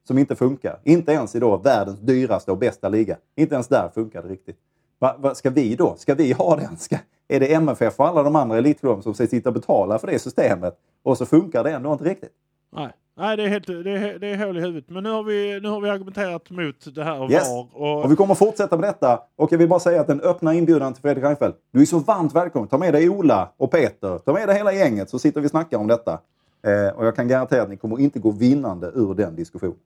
S1: som inte funkar. Inte ens i då världens dyraste och bästa liga. Inte ens där funkar det riktigt. Va, va, ska vi då? Ska vi ha den? Ska, är det MFF och alla de andra elitklubbarna som ska sitta och betala för det systemet? Och så funkar det ändå inte riktigt.
S2: Nej, Nej det, är helt, det, är, det är hål i huvudet. Men nu har vi, nu har vi argumenterat mot det här
S1: Yes.
S2: VAR. Och,
S1: Och vi kommer fortsätta med detta. Och jag vill bara säga att den öppna inbjudan till Fredrik Reinfeldt. Du är så varmt välkommen. Ta med dig Ola och Peter. Ta med dig hela gänget så sitter vi och snackar om detta. Eh, och jag kan garantera att ni kommer inte gå vinnande ur den diskussionen.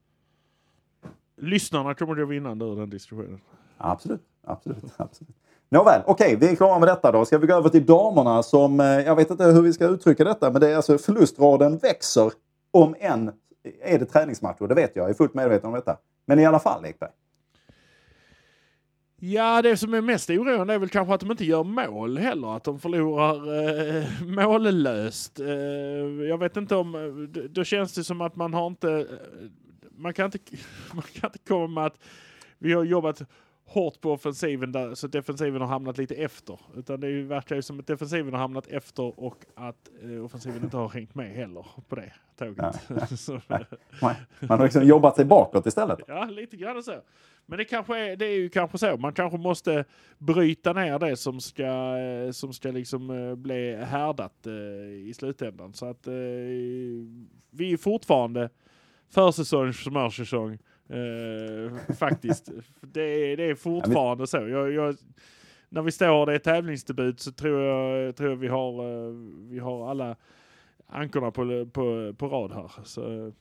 S2: lyssnarna kommer att vinnande ur den diskussionen.
S1: Absolut, absolut, absolut. Nåväl, okej, vi är klara med detta då. Ska vi gå över till damerna som, eh, jag vet inte hur vi ska uttrycka detta, men det är alltså förlustraden växer om än är det träningsmatcher. Det vet jag, jag är fullt medveten om detta. Men i alla fall, Ekberg.
S2: Ja, det som är mest oroande är väl kanske att de inte gör mål heller. Att de förlorar eh, mållöst. Eh, jag vet inte om... Eh, då känns det som att man har inte... Eh, man kan inte, man kan inte komma med att vi har jobbat hårt på offensiven där, så defensiven har hamnat lite efter. Utan det verkar ju som att defensiven har hamnat efter och att eh, offensiven inte har hängt med heller på det tåget. så,
S1: Nej, Man har liksom jobbat sig bakåt istället.
S2: Ja, lite grann så. Men det, kanske är, det är ju kanske så. Man kanske måste bryta ner det som ska, eh, som ska liksom eh, bli härdat eh, i slutändan. Så att eh, vi är fortfarande försäsong, smörsäsong. Eh, faktiskt. det, är, det är fortfarande så. Jag, jag, när vi står och det är tävlingsdebut så tror jag, tror jag vi, har, eh, vi har alla ankorna på, på, på rad här. Så,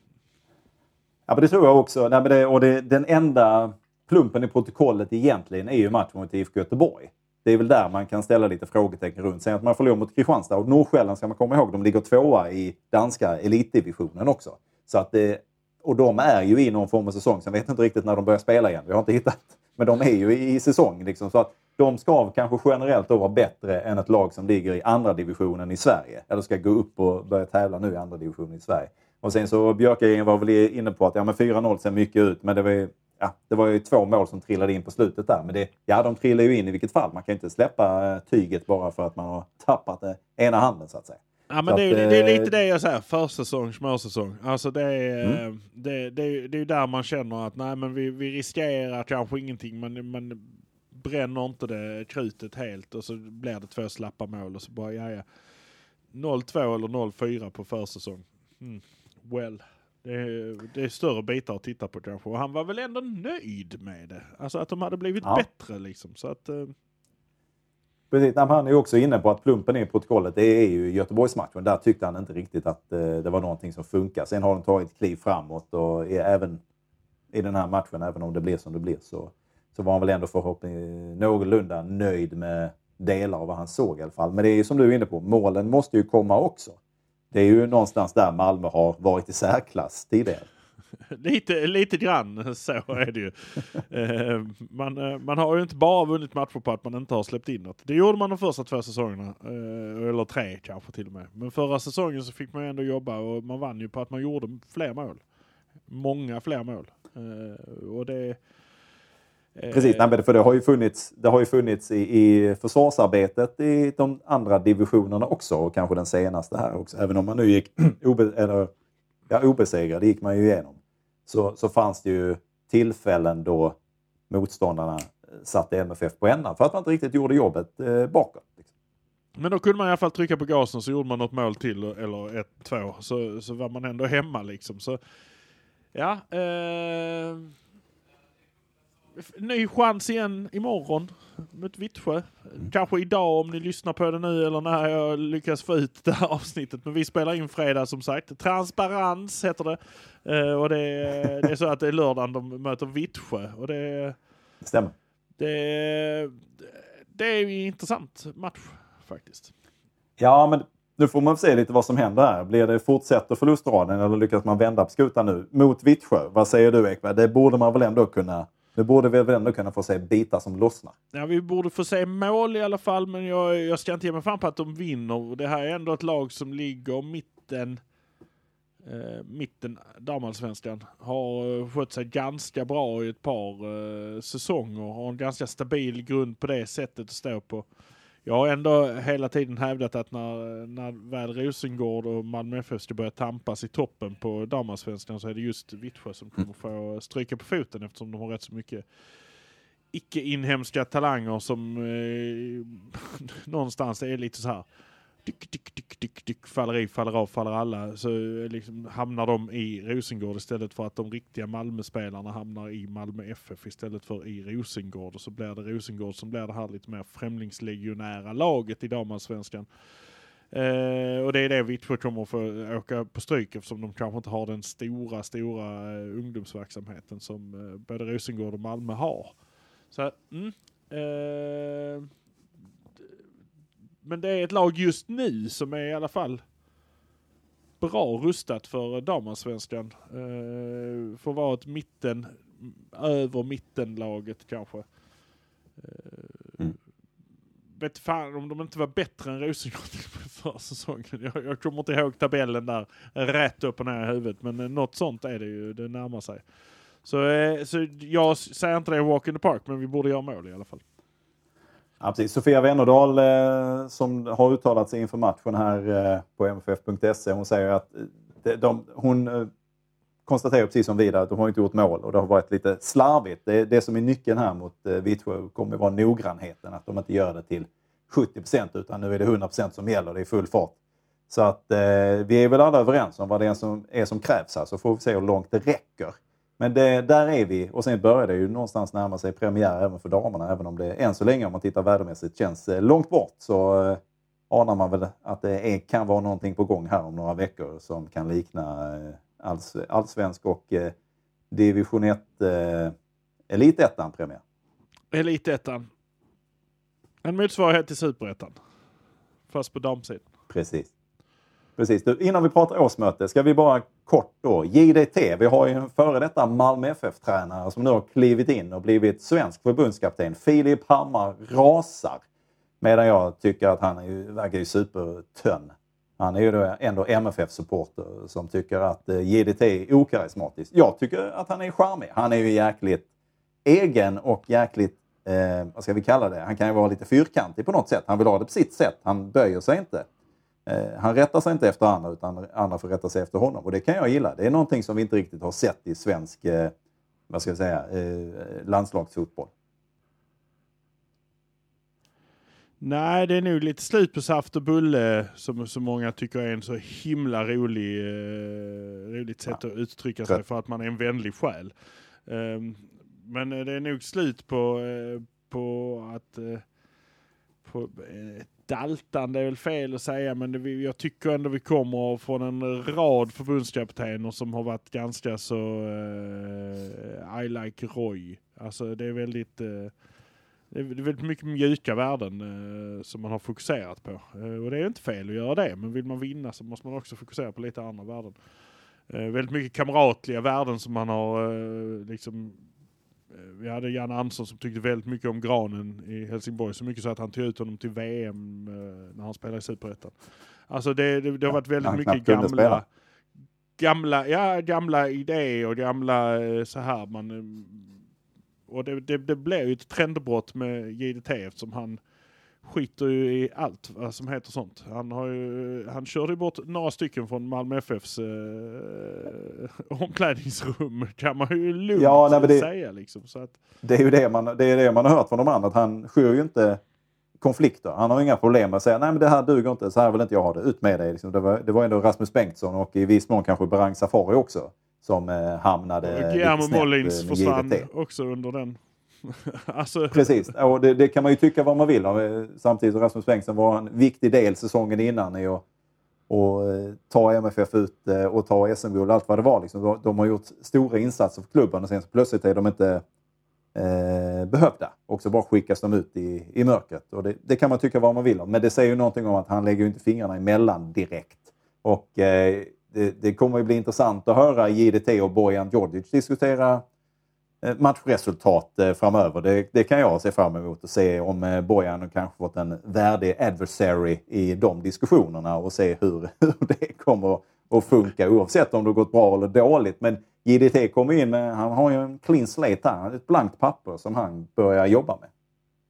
S1: Ja, men det tror jag också. Nej, men det, och det, den enda plumpen i protokollet egentligen är ju matchen mot IFK Göteborg. Det är väl där man kan ställa lite frågetecken runt. Sen att man förlorar mot Kristianstad och Nordsjälland ska man komma ihåg, de ligger tvåa i danska elitdivisionen också. Så att det, och de är ju i någon form av säsong. Sen vet jag inte riktigt när de börjar spela igen. Vi har inte hittat. Men de är ju i säsong. Liksom, så att de ska kanske generellt då vara bättre än ett lag som ligger i andra divisionen i Sverige. Eller ska gå upp och börja tävla nu i andra divisionen i Sverige. Och sen så Björkegren var väl inne på att ja, men 4-0 ser mycket ut, men det var, ju, ja, det var ju två mål som trillade in på slutet där. Men det, ja, de trillar ju in i vilket fall. Man kan ju inte släppa eh, tyget bara för att man har tappat det ena handen så att säga.
S2: Ja men det är,
S1: att,
S2: ju- det är
S1: eh,
S2: lite det jag säger, försäsong, småsäsong. Alltså det är,
S1: Mm.
S2: eh, det, det, är- det är där man känner att nej men vi, vi riskerar kanske ingenting men man bränner inte det krutet helt och så blir det två slappa mål och så bara ja ja. 0-2 eller 0-4 på försäsong. Mm. Well. Det är, det är större bitar att titta på kanske. Och han var väl ändå nöjd med det. Alltså att de hade blivit
S1: Ja.
S2: bättre liksom. Så att, eh,
S1: Precis, nej, han är ju också inne på att plumpen i protokollet det är ju Göteborgsmatchen. Där tyckte han inte riktigt att eh, det var någonting som funkar. Sen har de tagit ett kliv framåt och är även i den här matchen, även om det blir som det blir, så, så var han väl ändå förhoppningsvis någorlunda nöjd med delar av vad han såg i alla fall. Men det är ju som du är inne på, målen måste ju komma också. Det är ju någonstans där Malmö har varit i särklass tidigare.
S2: Lite, lite grann så är det ju. Eh, man, eh, man har ju inte bara vunnit matcher på att man inte har släppt in något. Det gjorde man de första två säsongerna. eh, Eller tre kanske till och med. Men förra säsongen så fick man ju ändå jobba och man vann ju på att man gjorde fler mål. Många fler mål. Eh, Och det... Eh,
S1: Precis, nej, men för det har ju funnits, det har ju funnits i, i försvarsarbetet i de andra divisionerna också och kanske den senaste här också. Även om man nu gick obe, eller, ja, obesegrad, det gick man ju igenom. Så, så fanns det ju tillfällen då motståndarna satte MFF på ändan för att man inte riktigt gjorde jobbet eh, bakåt. Liksom.
S2: Men då kunde man i alla fall trycka på gasen så gjorde man något mål till eller ett, två. Så, så var man ändå hemma liksom. Så, ja. Eh, ny chans igen imorgon mot Vittsjö. Kanske idag om ni lyssnar på det nu eller när jag lyckas få ut det här avsnittet. Men vi spelar in fredag som sagt. Transparens heter det. Eh, och det är, det är så att det är lördagen de möter Vittsjö. Och det.
S1: Det stämmer.
S2: Det, det är ju intressant match faktiskt.
S1: Ja, men nu får man se lite vad som händer här. Blir det fortsätter förlustraden eller lyckas man vända på skutan nu mot Vittsjö? Vad säger du Ekberg? Det borde man väl ändå kunna nu borde vi väl ändå kunna få se bitar som lossnar.
S2: Ja, vi borde få se mål i alla fall, men jag, jag ska inte ge mig fan på att de vinner. Det här är ändå ett lag som ligger mitten, eh, mitten damallsvenskan. Har eh, skött sig ganska bra i ett par eh, säsonger. Har en ganska stabil grund på det sättet att stå på. Jag har ändå hela tiden hävdat att när, när väl Rosengård och Malmö FF ska börja tampas i toppen på damallsvenskan så är det just Vittsjö som kommer få stryka på foten eftersom de har rätt så mycket icke-inhemska talanger som eh, någonstans är lite så här dyk, dyk, dyk, dyk, dyk, faller i, faller av, faller alla. Så eh, liksom hamnar de i Rosengård istället för att de riktiga Malmöspelarna hamnar i Malmö FF istället för i Rosengård. Och så blir det Rosengård som blir det här lite mer främlingslegionära laget i damallsvenskan. Eh, och det är det Vittsjö kommer få åka på stryk eftersom de kanske inte har den stora, stora eh, ungdomsverksamheten som eh, både Rosengård och Malmö har. Så, mm, eh, men det är ett lag just nu som är i alla fall bra rustat för damallsvenskan. Eh, att vara ett mitten, över mittenlaget kanske. Eh,
S1: Mm.
S2: Vet fan om de inte var bättre än Rosengård förra säsongen. Jag, jag kommer inte ihåg tabellen där rätt upp och ner i huvudet men eh, något sånt är det ju, det närmar sig. Så, eh, så jag säger inte det walk in the park men vi borde göra mål i alla fall.
S1: Ja, precis. Sofia Wennerdahl eh, som har uttalat sig inför matchen här eh, på mff.se. Hon säger att eh, de, de, hon eh, konstaterar precis som vi att de har inte gjort mål och det har varit lite slarvigt. Det, det som är nyckeln här mot eh, Vittsjö kommer vara noggrannheten. Att de inte gör det till 70 utan nu är det 100 som gäller. Det är full fart. Så att eh, vi är väl alla överens om vad det är som, är som krävs här så får vi se hur långt det räcker. Men det, där är vi och sen börjar det ju någonstans närma sig premiär även för damerna. Även om det än så länge om man tittar värdemässigt känns eh, långt bort så eh, anar man väl att det är, kan vara någonting på gång här om några veckor som kan likna eh, alls, allsvensk och eh, division 1 eh, elitettan premiär.
S2: Elitettan. En motsvarighet till superettan. Fast på damsidan.
S1: Precis. Precis. Du, innan vi pratar årsmöte ska vi bara kort då. JDT, vi har ju en före detta Malmö FF-tränare som nu har klivit in och blivit svensk förbundskapten. Filip Hammar rasar. Medan jag tycker att han är ju, verkar ju supertönn. Han är ju då ändå MFF-supporter som tycker att eh, JDT är okarismatisk. Jag tycker att han är charmig. Han är ju jäkligt egen och jäkligt, eh, vad ska vi kalla det, han kan ju vara lite fyrkantig på något sätt. Han vill ha det på sitt sätt. Han böjer sig inte. Eh, han rättar sig inte efter andra utan andra får rätta sig efter honom. Och det kan jag gilla. Det är någonting som vi inte riktigt har sett i svensk eh, vad ska jag säga, eh, landslagsfotboll.
S2: Nej, det är nog lite slut på saft och bulle som så många tycker är en så himla rolig, eh, roligt sätt
S1: Ja.
S2: att uttrycka sig för att man är en vänlig själ. Ehm, men eh, det är nog slut på, eh, på att på, eh, daltande är väl fel att säga, men det, jag tycker ändå vi kommer från en rad förbundskaptener som har varit ganska så eh, I like Roy. Alltså det är väldigt eh, det är väldigt mycket mjuka värden eh, som man har fokuserat på. Eh, och det är inte fel att göra det, men vill man vinna så måste man också fokusera på lite andra värden. Eh, väldigt mycket kamratliga värden som man har liksom vi hade Jan Andersson som tyckte väldigt mycket om Granen i Helsingborg, så mycket så att han tog ut honom till VM eh, när han spelade i Superettan. Alltså det, det, det har varit väldigt
S1: han
S2: mycket gamla, gamla, ja, gamla idéer och gamla eh, så här man eh, och det, det, det blev ju ett trendbrott med JDT eftersom han skiter ju i allt vad som heter sånt. Han, har ju, han körde ju bort några stycken från Malmö FFs eh, omklädningsrum kan man ju lugnt
S1: Ja, nej, det-
S2: säga. Liksom. Så att,
S1: Det är ju det man, det är det man har hört från de andra. Att han skyr ju inte konflikter. Han har inga problem med att säga nej men det här duger inte, så här vill inte jag ha det. Ut med det. Liksom. Det, var, det var ändå Rasmus Bengtsson och i viss mån kanske Berang Safari också. Som eh, hamnade
S2: Guillermo Mollins
S1: eh,
S2: försvann också under den. alltså,
S1: Precis, och det, det kan man ju tycka vad man vill om. Samtidigt som Rasmus Bengtsson var en viktig del säsongen innan i att och eh, ta MFF ut eh, och ta SM-guld, allt vad det var. Liksom. De- har gjort stora insatser för klubben och sen så plötsligt är de inte eh, behövda. Och så bara skickas de ut i, i mörkret. Och det, det kan man tycka vad man vill om. Men det säger ju någonting om att han lägger ju inte fingrarna emellan direkt. Och eh, det, det kommer ju bli intressant att höra JDT och Bojan Djordjic diskutera Eh, matchresultat eh, framöver. Det, det kan jag se fram emot och se om eh, Bojan kanske fått en värdig adversary i de diskussionerna och se hur, hur det kommer att funka oavsett om det har gått bra eller dåligt. Men JDT kommer in med, han har ju en clean slate här, ett blankt papper som han börjar jobba med.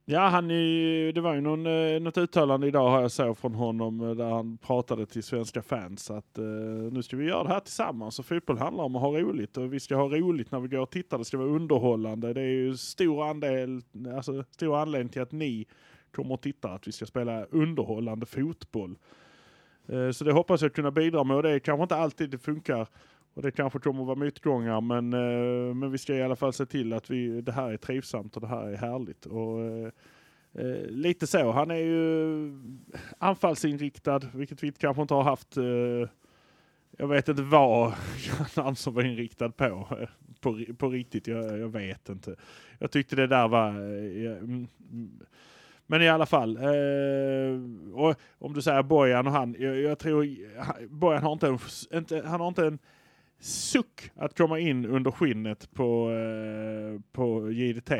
S2: Ja, han är, det var ju någon, eh, något uttalande idag har jag såg från honom eh, där han pratade till svenska fans att eh, nu ska vi göra det här tillsammans och fotboll handlar om att ha roligt och vi ska ha roligt när vi går och tittar. Det ska vara underhållande. Det är ju stor andel, alltså stor anledning till att ni kommer att titta att vi ska spela underhållande fotboll. Eh, så det hoppas jag kunna bidra med och det är kanske inte alltid det funkar och det kanske kommer att vara motgångar men, eh, men vi ska i alla fall se till att vi, det här är trivsamt och det här är härligt. Och, eh, eh lite så, han är ju anfallsinriktad vilket vi kanske inte har haft eh, jag vet inte vad han var inriktad på. Eh, på, på riktigt, jag, jag, vet inte. Jag tyckte det där var... Eh, mm, mm, men i alla fall. Eh, och om du säger Bojan och han. Jag, jag tror Bojan har inte en, inte, han har inte en suck att komma in under skinnet på, eh, på JDT.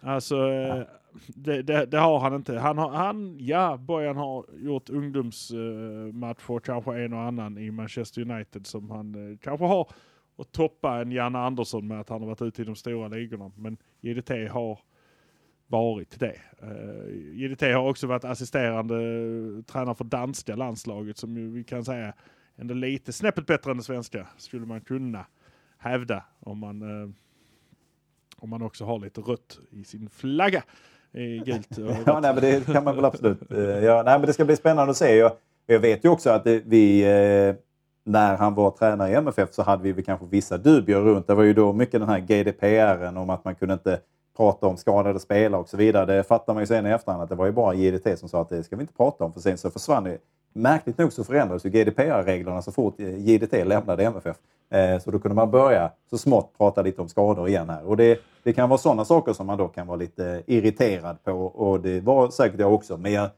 S2: Alltså, eh, det, det, det, har han inte. Han har, han, ja, Bojan har gjort ungdomsmatcher, eh, kanske en och annan i Manchester United som han eh, kanske har och toppa en Janne Andersson med att han har varit ute i de stora ligorna. Men JDT har varit det. Uh, JDT har också varit assisterande tränare för danska landslaget som vi kan säga ändå lite snäppet bättre än det svenska skulle man kunna hävda om man, eh, om man också har lite rött i sin flagga. I gult
S1: ja, nej, men det kan man väl absolut. Eh, ja, nej, men det ska bli spännande att se. Jag, jag vet ju också att det, vi, eh, när han var tränare i MFF så hade vi kanske vissa dubier runt. Det var ju då mycket den här GDPR om att man kunde inte prata om skadade spelare och så vidare. Det fattar man ju sen i efterhand att det var ju bara JDT som sa att det ska vi inte prata om. För sen så försvann det Märkligt nog så förändrades ju GDPR-reglerna så fort JDT lämnade MFF. Eh, så då kunde man börja så smått prata lite om skador igen här. Och det, det kan vara sådana saker som man då kan vara lite irriterad på och det var säkert jag också. Men jag,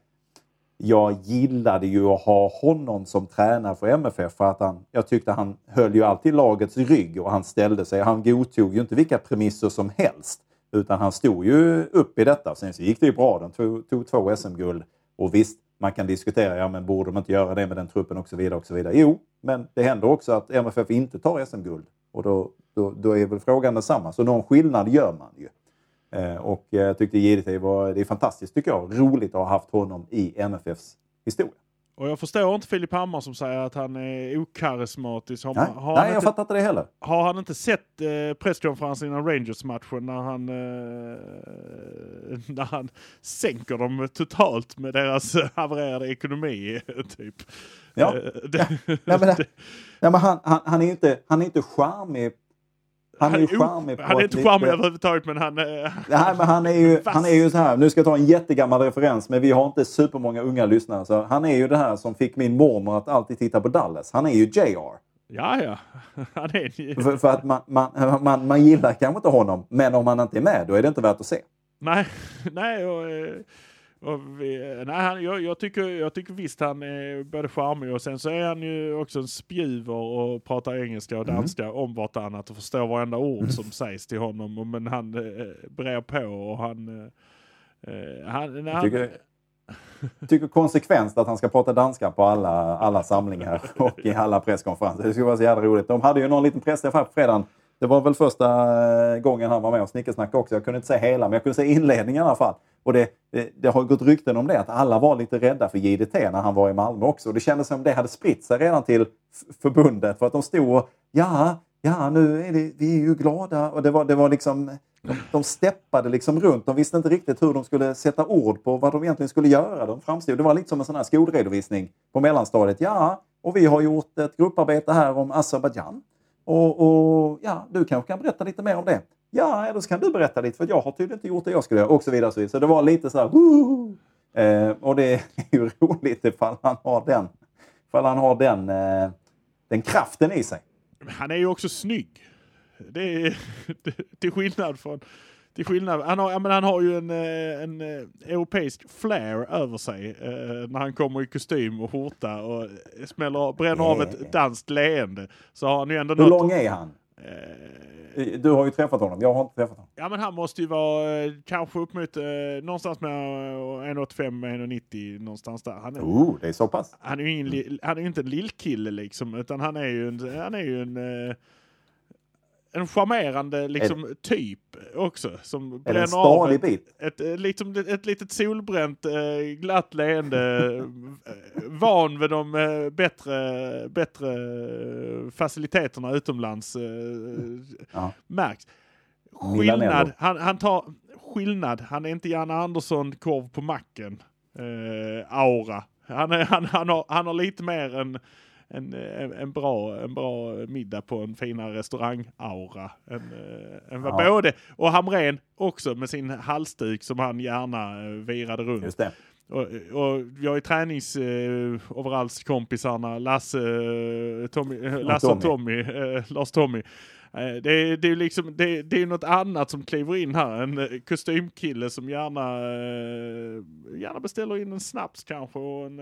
S1: jag gillade ju att ha honom som tränare för MFF för att han, jag tyckte han höll ju alltid lagets rygg och han ställde sig. Han godtog ju inte vilka premisser som helst utan han stod ju upp i detta. Sen så gick det ju bra. De tog, tog två SM-guld och visst, man kan diskutera, ja men borde de inte göra det med den truppen och så vidare. och så vidare. Jo, men det händer också att MFF inte tar SM-guld. Och då, då, då, är väl frågan densamma. Så någon skillnad gör man ju. Eh, och jag tyckte JDT var, det är fantastiskt tycker jag, roligt att ha haft honom i MFFs historia.
S2: Och jag förstår inte Filip Hammar som säger att han är okarismatisk.
S1: Har, nej, har nej jag inte, fattar inte det heller.
S2: Har han inte sett eh, presskonferensen innan Rangers-matchen när han, eh, när han sänker dem totalt med deras havererade ekonomi? typ.
S1: Ja, eh, det, ja. Nej, men, det, nej, men han, han, han, är inte, han är inte charmig han är ju charmig
S2: Han är inte charmig överhuvudtaget men han... Nej
S1: men han är ju, han är ju så här, nu ska jag ta en jättegammal referens men vi har inte supermånga unga lyssnare. Så han är ju det här som fick min mormor att alltid titta på Dallas. Han är ju JR.
S2: Ja, ja. Han
S1: är för, för att man, man, man, man gillar kanske inte honom men om han inte är med då är det inte värt att se.
S2: Nej, nej. Och, eh, vi, nej, han, jag, jag, tycker, jag tycker visst han är både charmig och sen så är han ju också en spjuver och pratar engelska och mm. danska mm. om vartannat och förstår varenda ord som sägs till honom. Men han eh, brer på och han... Eh, eh han,
S1: jag tycker, han tycker konsekvent att han ska prata danska på alla, alla samlingar och i alla presskonferenser. Det skulle vara så jävla roligt. De hade ju någon liten pressträff här på fredagen det var väl första eh, gången han var med och snickersnackade också. Jag kunde inte se hela, men jag kunde se inledningen i alla fall. Och det, det, det, har gått rykten om det, att alla var lite rädda för JDT när han var i Malmö också. Och det kändes som det hade spritt sig redan till förbundet. För att de stod och, ja, ja, nu är det, vi är ju glada. Och det var, det var liksom, de, de steppade liksom runt. De visste inte riktigt hur de skulle sätta ord på vad de egentligen skulle göra. De framstod, det var lite som en sån här skolredovisning på mellanstadiet. Ja, och vi har gjort ett grupparbete här om Azerbajdzjan. Och, och, ja, du kanske kan berätta lite mer om det. Ja, eller så kan du berätta lite för jag har tydligen inte gjort det jag skulle göra och så vidare. Så det var lite så här, eh, och det är ju roligt ifall han har den, ifall han har den, eh, den kraften i sig.
S2: Han är ju också snygg. Det är till skillnad från till skillnad, han har, men han har ju en, eh, en, eh, europeisk flair över sig eh, när han kommer i kostym och skjorta och smäller, bränner av ett danskt leende. Så har han ju ändå
S1: Hur något, lång är han? Eh, du har ju träffat honom, jag har inte träffat honom.
S2: Ja men han måste ju vara eh, kanske upp mot eh, någonstans med 1,85-1,90 någonstans där. Han
S1: är, oh, det är så pass?
S2: Han är ju ingen, han är inte en lillkille liksom utan han är ju en, han är ju en en charmerande liksom, typ också. Som
S1: är det en stadig
S2: ett,
S1: bit?
S2: Ett, ett, liksom, ett litet solbränt, eh, glatt leende, eh, van vid de eh, bättre, bättre faciliteterna utomlands. Ja. Märks. Skillnad, han, han tar skillnad. Han är inte Janne Andersson, korv på macken, eh, aura. Han, är, han, han, har, han har lite mer en en, en, bra, en bra middag på en finare restaurang-aura. Eh, en ja. både, och Hamren också med sin halsduk som han gärna eh, virade runt.
S1: Just det.
S2: Och, och jag är träningsoverallskompisarna Lasse, eh, Tommy, Lasse och Tommy, eh, Lars Tommy. Eh, det är, det är liksom, det, det är något annat som kliver in här. En eh, kostymkille som gärna, eh, gärna beställer in en snaps kanske och en,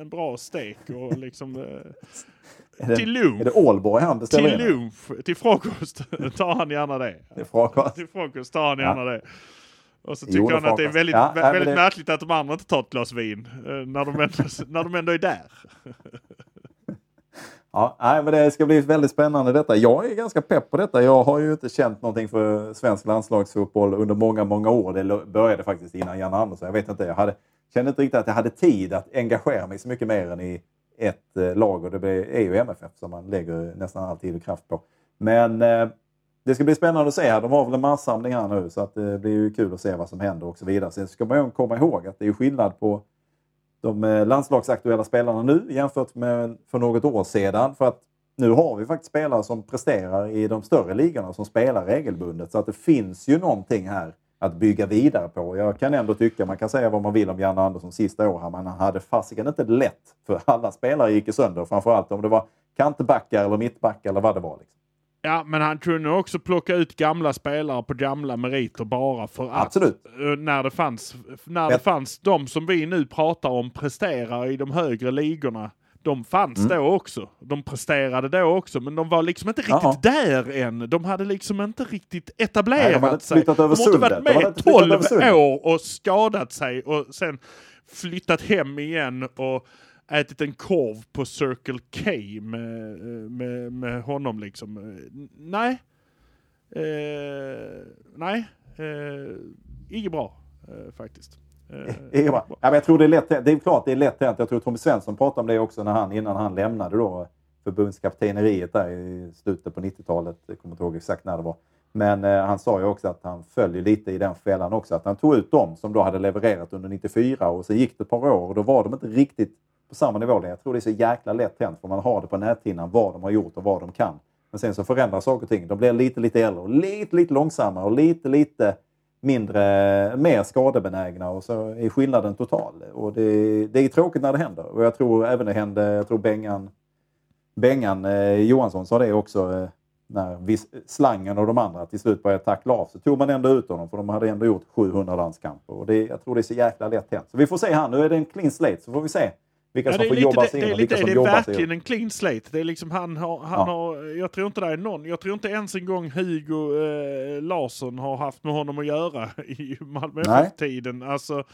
S2: en bra stek och liksom
S1: det, till lunch. Är det Ålborg han beställer
S2: Till lunch, till frukost tar han gärna det.
S1: Till frukost?
S2: Till frukost tar han gärna ja. det. Och så tycker jo, han att det är väldigt, ja, väldigt det... märkligt att de andra inte tar ett glas vin när de ändå, när de ändå är där.
S1: Ja, nej, men det ska bli väldigt spännande detta. Jag är ganska pepp på detta. Jag har ju inte känt någonting för svensk landslagsfotboll under många, många år. Det började faktiskt innan Jan Andersson. Jag vet inte, jag hade, kände inte riktigt att jag hade tid att engagera mig så mycket mer än i ett eh, lag och det är ju MFF som man lägger nästan all tid och kraft på. Men eh, det ska bli spännande att se här. De har väl en massamling här nu så att eh, det blir ju kul att se vad som händer och så vidare. Sen ska man ju komma ihåg att det är skillnad på de eh, landslagsaktuella spelarna nu jämfört med för något år sedan. För att nu har vi faktiskt spelare som presterar i de större ligorna som spelar regelbundet. Så att det finns ju någonting här att bygga vidare på. Jag kan ändå tycka, man kan säga vad man vill om Janne Andersson sista år här, men han hade fasiken inte lätt. För alla spelare gick ju sönder, framförallt om det var kantbackar eller mittbackar eller vad det var. Liksom.
S2: Ja, men han kunde också plocka ut gamla spelare på gamla meriter bara för att.
S1: Absolut.
S2: Eh, när det fanns, när det fanns de som vi nu pratar om presterar i de högre ligorna. De fanns mm. då också. De presterade då också, men de var liksom inte riktigt Aha. där än. De hade liksom inte riktigt etablerat Nej, de sig.
S1: De har inte varit
S2: med 12 år och skadat sig och sen flyttat hem igen och ätit en korv på Circle K med, eh, med, med honom liksom. Eh, nej. Eh, nej. Eh, inget bra eh, faktiskt.
S1: Eh, ja, men jag tror det är lätt Det är klart det är lätt hänt. Jag tror Tommy Svensson pratade om det också när han, innan han lämnade då eh, förbundskapteneriet där i slutet på 90-talet. Jag kommer inte ihåg exakt när det var. Men eh, han sa ju också att han följer lite i den fällan också. Att han tog ut dem som då hade levererat under 94 och så gick det ett par år och då var de inte riktigt på samma nivå längre. Jag tror det är så jäkla lätt hänt för man har det på näthinnan vad de har gjort och vad de kan. Men sen så förändras saker och ting. De blir lite, lite äldre och lite, lite långsammare och lite, lite mindre, mer skadebenägna och så är skillnaden total. Och det, det är tråkigt när det händer. Och jag tror även det hände, jag tror Bengan, Bengan eh, Johansson sa det också, eh, när vis, slangen och de andra till slut började tackla av så tog man ändå ut honom för de hade ändå gjort 700 landskamper. Och det, jag tror det är så jäkla lätt hänt. Så vi får se här, nu är det en clean slate så får vi se vilka ja, som får jobba sig in och vilka som jobbar
S2: sig Det är verkligen en clean slate. Det är liksom han har, han ja. har, jag tror inte det är någon, jag tror inte ens en gång Hugo eh, Larsson har haft med honom att göra i Malmö FF-tiden. Alltså,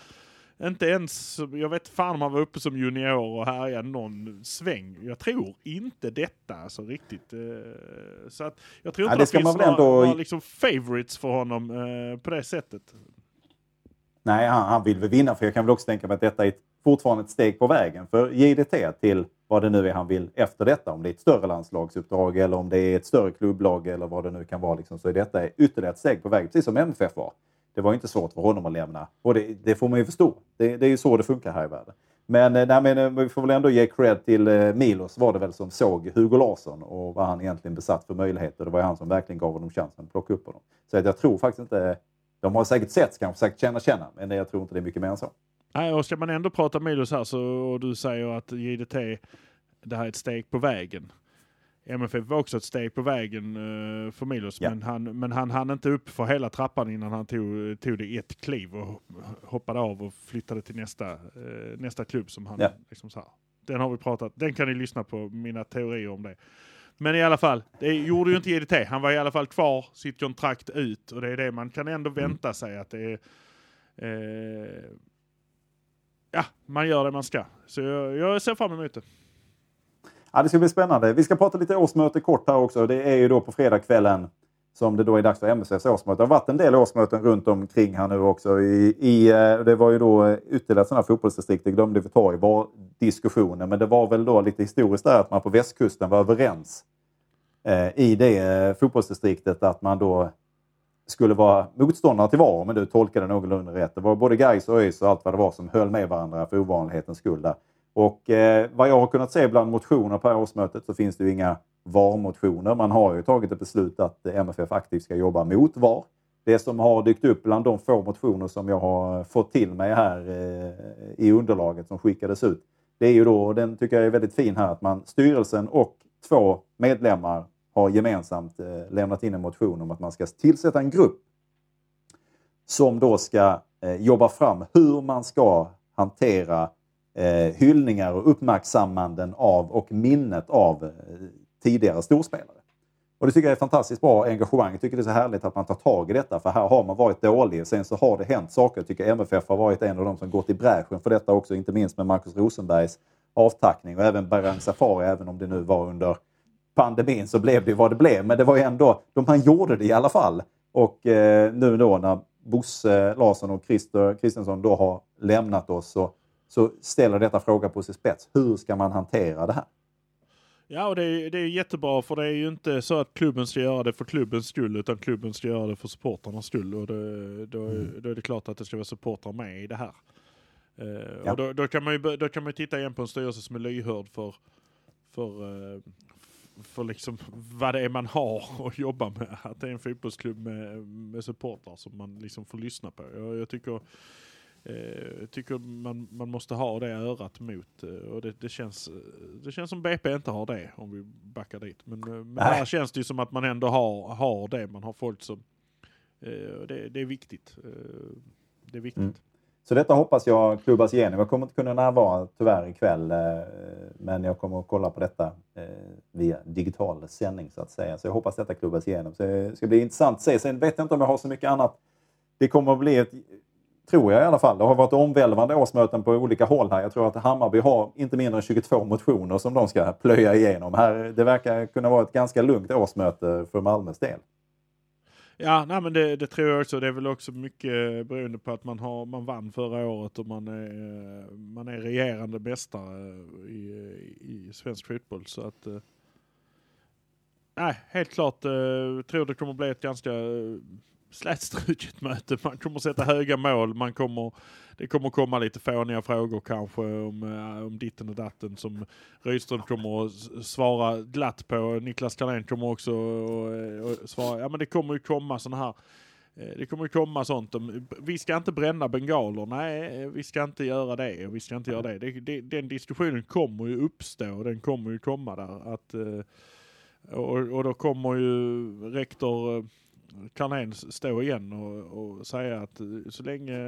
S2: inte ens, jag vet fan om han var uppe som junior och härjade någon sväng. Jag tror inte detta alltså riktigt. Eh, så att jag tror inte ja, det, det finns några, ändå... några liksom favorites för honom eh, på det sättet.
S1: Nej, han, han, vill väl vinna för jag kan väl också tänka mig att detta är ett, fortfarande ett steg på vägen för JDT till vad det nu är han vill efter detta. Om det är ett större landslagsuppdrag eller om det är ett större klubblag eller vad det nu kan vara. Liksom, så är detta ytterligare ett steg på vägen, precis som MFF var. Det var inte svårt för honom att lämna och det, det får man ju förstå. Det, det är ju så det funkar här i världen. Men, eh, nej, men eh, vi får väl ändå ge cred till eh, Milos var det väl som såg Hugo Larsson och vad han egentligen besatt för möjligheter. Det var ju han som verkligen gav honom chansen att plocka upp honom. Så jag tror faktiskt inte de har säkert sett, kanske säkert känna känna, men jag tror inte det är mycket mer än så.
S2: Nej, och ska man ändå prata Milos här så, och du säger att JDT, det här är ett steg på vägen. MFF var också ett steg på vägen uh, för Milos, ja. men, han, men han hann inte upp för hela trappan innan han tog, tog det ett kliv och hoppade av och flyttade till nästa, uh, nästa klubb som han ja. liksom så här. Den har vi pratat, den kan ni lyssna på, mina teorier om det. Men i alla fall, det gjorde ju inte JDT. Han var i alla fall kvar sitt kontrakt ut och det är det man kan ändå mm. vänta sig att det är... Eh, ja, man gör det man ska. Så jag, jag ser fram emot det.
S1: Ja, det ska bli spännande. Vi ska prata lite årsmöte kort här också. Det är ju då på fredagskvällen som det då är dags för MSFs årsmöte. Det har varit en del årsmöten runt omkring här nu också. I, i, eh, det var ju då eh, ytterligare sådana fotbollsdistrikt, det glömde vi ta i var diskussionen, men det var väl då lite historiskt där att man på västkusten var överens eh, i det eh, fotbollsdistriktet att man då skulle vara motståndare till VAR, men du tolkade någorlunda rätt. Det var både Gais och ÖIS och allt vad det var som höll med varandra för ovanlighetens skull. Där. Och eh, vad jag har kunnat se bland motioner på årsmötet så finns det ju inga VAR-motioner. Man har ju tagit ett beslut att MFF aktivt ska jobba mot VAR. Det som har dykt upp bland de få motioner som jag har fått till mig här eh, i underlaget som skickades ut. Det är ju då, och den tycker jag är väldigt fin här, att man styrelsen och två medlemmar har gemensamt eh, lämnat in en motion om att man ska tillsätta en grupp som då ska eh, jobba fram hur man ska hantera eh, hyllningar och uppmärksammanden av och minnet av eh, tidigare storspelare. Och det tycker jag är fantastiskt bra engagemang. Jag tycker det är så härligt att man tar tag i detta för här har man varit dålig. Sen så har det hänt saker. Jag tycker MFF har varit en av de som gått i bräschen för detta också, inte minst med Marcus Rosenbergs avtackning och även Berang Safari, även om det nu var under pandemin så blev det vad det blev. Men det var ju ändå, de han gjorde det i alla fall. Och eh, nu då när Bosse Larsson och Christer Kristensson då har lämnat oss så, så ställer detta fråga på sin spets. Hur ska man hantera det här?
S2: Ja, och det är, det är jättebra för det är ju inte så att klubben ska göra det för klubbens skull utan klubben ska göra det för supportrarnas skull. Och det, då, mm. då är det klart att det ska vara supportrar med i det här. Uh, ja. och då, då, kan man ju, då kan man titta igen på en styrelse som är lyhörd för, för, uh, för liksom vad det är man har att jobba med. Att det är en fotbollsklubb med, med supportrar som man liksom får lyssna på. Jag, jag tycker jag tycker man, man måste ha det örat mot och det, det, känns, det känns som BP inte har det om vi backar dit. Men, men här känns det ju som att man ändå har, har det. Man har folk som... Det, det är viktigt. Det är viktigt. Mm.
S1: Så detta hoppas jag klubbas igenom. Jag kommer inte kunna närvara tyvärr ikväll, eh, men jag kommer att kolla på detta eh, via digital sändning så att säga. Så jag hoppas detta klubbas igenom. Så eh, det ska bli intressant att se. Sen vet jag inte om jag har så mycket annat. Det kommer att bli ett Tror jag i alla fall. Det har varit omvälvande årsmöten på olika håll här. Jag tror att Hammarby har inte mindre än 22 motioner som de ska plöja igenom. Här, det verkar kunna vara ett ganska lugnt årsmöte för Malmös del.
S2: Ja, nej, men det, det, tror jag också. Det är väl också mycket beroende på att man, har, man vann förra året och man är, eh, man är regerande mästare eh, i, i svensk fotboll. Så att, eh, nej, helt klart eh, tror det kommer bli ett ganska eh, slätstruket möte. Man kommer sätta höga mål. Man kommer, det kommer komma lite fåniga frågor kanske om, eh, om ditten och datten som Rydström kommer att svara glatt på. Niklas Carlén kommer också att svara. Ja men det kommer ju komma sådana här det kommer ju komma sånt om, vi ska inte bränna bengaler, nej vi ska inte göra det, vi ska inte göra det. det, det den diskussionen kommer ju uppstå, den kommer ju komma där. Att, och, och då kommer ju rektor Carlén stå igen och, och, säga att eh, så länge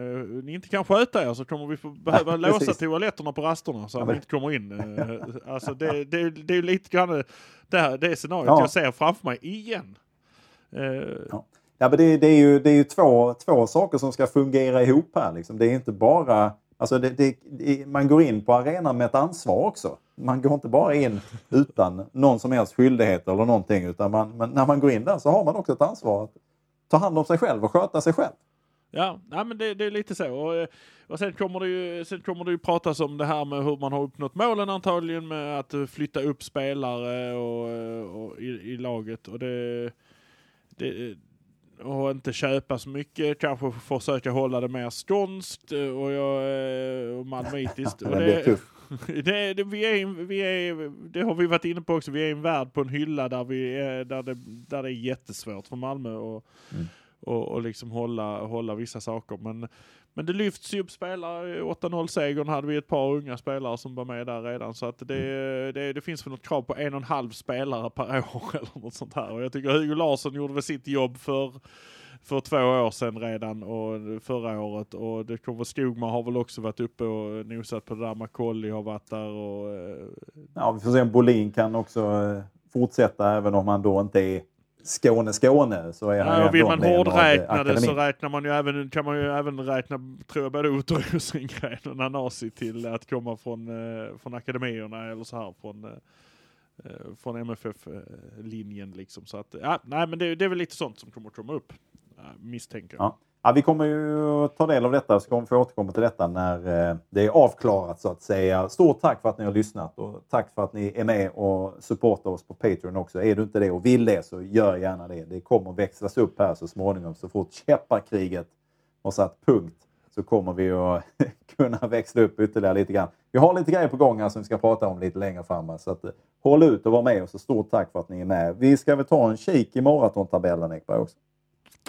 S2: ni inte kan sköta er så kommer vi få behöva ja, låsa toaletterna på rasterna så att ja, ni inte kommer in. Eh, alltså det, det, det är lite grann det, det scenariot ja. jag ser framför mig igen.
S1: Eh, ja. ja, men det, det, är ju, det är ju två, två saker som ska fungera ihop här. Liksom. Det är inte bara Alltså det, det, man går in på arenan med ett ansvar också. Man går inte bara in utan någon som helst skyldighet eller någonting. Utan man, man, när man går in där så har man också ett ansvar att ta hand om sig själv och sköta sig själv.
S2: Ja, nej, men det, det, är lite så. Och, eh, och sen, kommer det ju, sen kommer det ju pratas om det här med hur man har uppnått målen antagligen med att flytta upp spelare och, och i, i, laget. Och det, det, och inte köpa så mycket, kanske försöka hålla det mer skånskt och, jag, och malmöitiskt.
S1: Ja, det, det,
S2: det, vi är, vi är, det har vi varit inne på också, vi är en värld på en hylla där, vi är, där, det, där det är jättesvårt för Malmö och, mm. och, och liksom hålla, hålla vissa saker. Men, men det lyfts ju upp spelare, 8-0-segern hade vi ett par unga spelare som var med där redan. Så att det, mm. det, det finns väl något krav på en och en halv spelare per år eller något sånt här. Och jag tycker Hugo Larsson gjorde väl sitt jobb för för två år sedan redan och förra året och det kommer Skogman har väl också varit uppe och nosat på det där. Macaulay har varit där och... Eh,
S1: ja, vi får se om Bolin kan också eh, fortsätta även om han då inte är Skåne-Skåne så är han
S2: ja, Vill man hårdräkna det så räknar man ju även, kan man ju även räkna, tror jag, både Otto Rosengren och Nanasi till att komma från, eh, från akademierna eller så här från eh, från MFF-linjen liksom. Så att, ja, nej men det, det är väl lite sånt som kommer att komma upp, misstänker jag.
S1: Ja. Ja, vi kommer ju ta del av detta så kommer vi få återkomma till detta när eh, det är avklarat så att säga. Stort tack för att ni har lyssnat och tack för att ni är med och supportar oss på Patreon också. Är du inte det och vill det så gör gärna det. Det kommer växlas upp här så småningom. Så fort käpparkriget har satt punkt så kommer vi att kunna växla upp ytterligare lite grann. Vi har lite grejer på gång här som vi ska prata om lite längre fram. Så att, eh, håll ut och var med oss stort tack för att ni är med. Vi ska väl ta en kik i maratontabellen Ekberg också.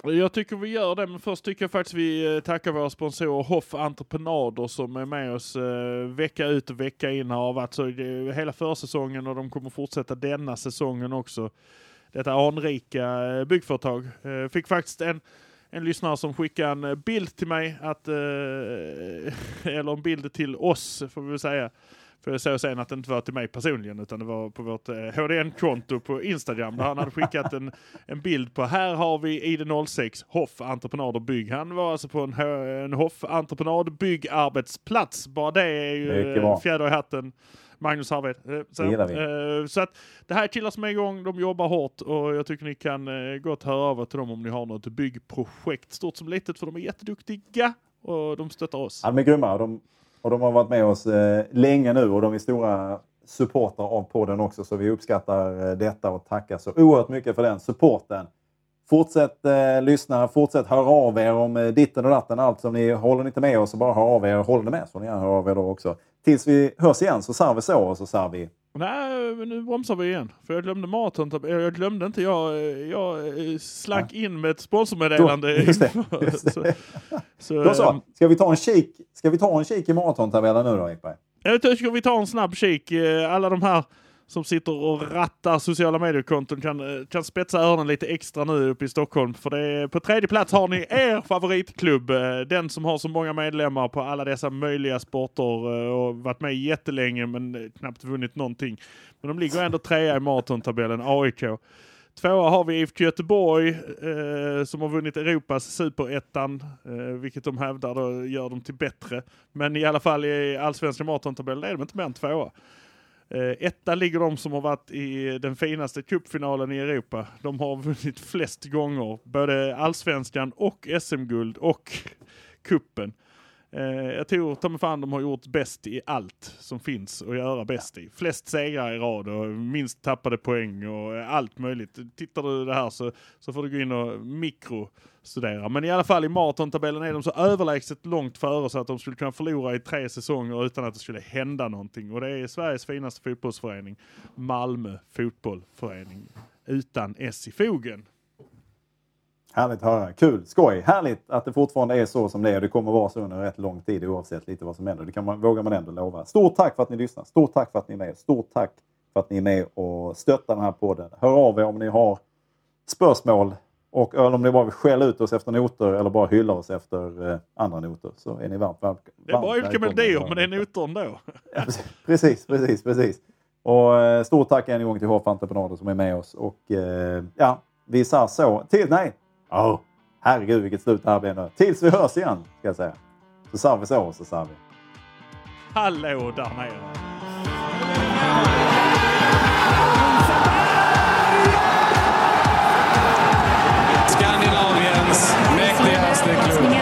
S2: Jag tycker vi gör det, men först tycker jag faktiskt vi eh, tackar våra sponsorer Hoff Entreprenader som är med oss eh, vecka ut och vecka in har varit så hela försäsongen och de kommer fortsätta denna säsongen också. Detta anrika eh, byggföretag. Eh, fick faktiskt en, en lyssnare som skickade en eh, bild till mig, att, eller en bild till oss får vi väl säga, för jag såg sen att det inte var till mig personligen utan det var på vårt eh, HDN-konto på Instagram där han hade skickat en, en bild på här har vi ID06 Hoff Entreprenad och Bygg. Han var alltså på en, en Hoff Entreprenad byggarbetsplats. Bara det är ju eh, fjäder i hatten. Magnus Harved. Eh, så, eh, så att det här är killar som är igång, de jobbar hårt och jag tycker ni kan eh, gott höra av er till dem om ni har något byggprojekt, stort som litet, för de är jätteduktiga och de stöttar oss.
S1: Ja, de är grymma. De och de har varit med oss eh, länge nu och de är stora supportrar av podden också. Så vi uppskattar eh, detta och tackar så oerhört mycket för den supporten. Fortsätt eh, lyssna, fortsätt höra av er om eh, ditten och datten. Allt som ni håller inte med oss så bara hör av er. Håller ni med så får ni gärna höra av er då också. Tills vi hörs igen så sar vi så och så sar vi
S2: Nej, men nu bromsar vi igen. För jag glömde maten. Jag glömde inte. Jag, jag slank ja. in med ett sponsormeddelande.
S1: Just det. Just det. så, så, Då så. Ska vi ta en kik, ska vi ta en kik i maratontabellen nu då, Ekberg?
S2: Jag tycker vi tar en snabb kik. Eh, alla de här som sitter och rattar sociala mediekonton kan, eh, kan spetsa öronen lite extra nu uppe i Stockholm. För det är, på tredje plats har ni er favoritklubb. Eh, den som har så många medlemmar på alla dessa möjliga sporter eh, och varit med jättelänge men knappt vunnit någonting. Men de ligger ändå trea i maratontabellen, AIK. Tvåa har vi IFK Göteborg eh, som har vunnit Europas superettan, eh, vilket de hävdar då gör dem till bättre. Men i alla fall i allsvenska maratontabellen är de inte mer än tvåa. Eh, etta ligger de som har varit i den finaste cupfinalen i Europa. De har vunnit flest gånger, både allsvenskan och SM-guld och kuppen. Eh, jag tror ta mig fan de har gjort bäst i allt som finns att göra bäst i. Flest segrar i rad och minst tappade poäng och allt möjligt. Tittar du det här så, så får du gå in och mikrostudera. Men i alla fall i maratontabellen är de så överlägset långt före så att de skulle kunna förlora i tre säsonger utan att det skulle hända någonting. Och det är Sveriges finaste fotbollsförening, Malmö fotbollförening, utan S i fogen.
S1: Härligt att höra. Kul, skoj, härligt att det fortfarande är så som det är. Det kommer vara så under rätt lång tid oavsett lite vad som händer. Det kan man, vågar man ändå lova. Stort tack för att ni lyssnar. Stort tack för att ni är med. Stort tack för att ni är med och stöttar den här podden. Hör av er om ni har spörsmål och om ni bara vill skälla ut oss efter noter eller bara hylla oss efter eh, andra noter så är ni varmt välkomna.
S2: Det är bara olika melodier men det är noter ändå.
S1: ja, precis, precis, precis. Och eh, stort tack en gång till HF Entreprenader som är med oss. Och eh, ja, vi sa så. Till, nej! Ja, oh, herregud vilket slut det här blir nu. Tills vi hörs igen, ska jag säga. Så sa vi så, så sa vi.
S2: Hallå där nere! Skandinaviens mäktigaste klubb.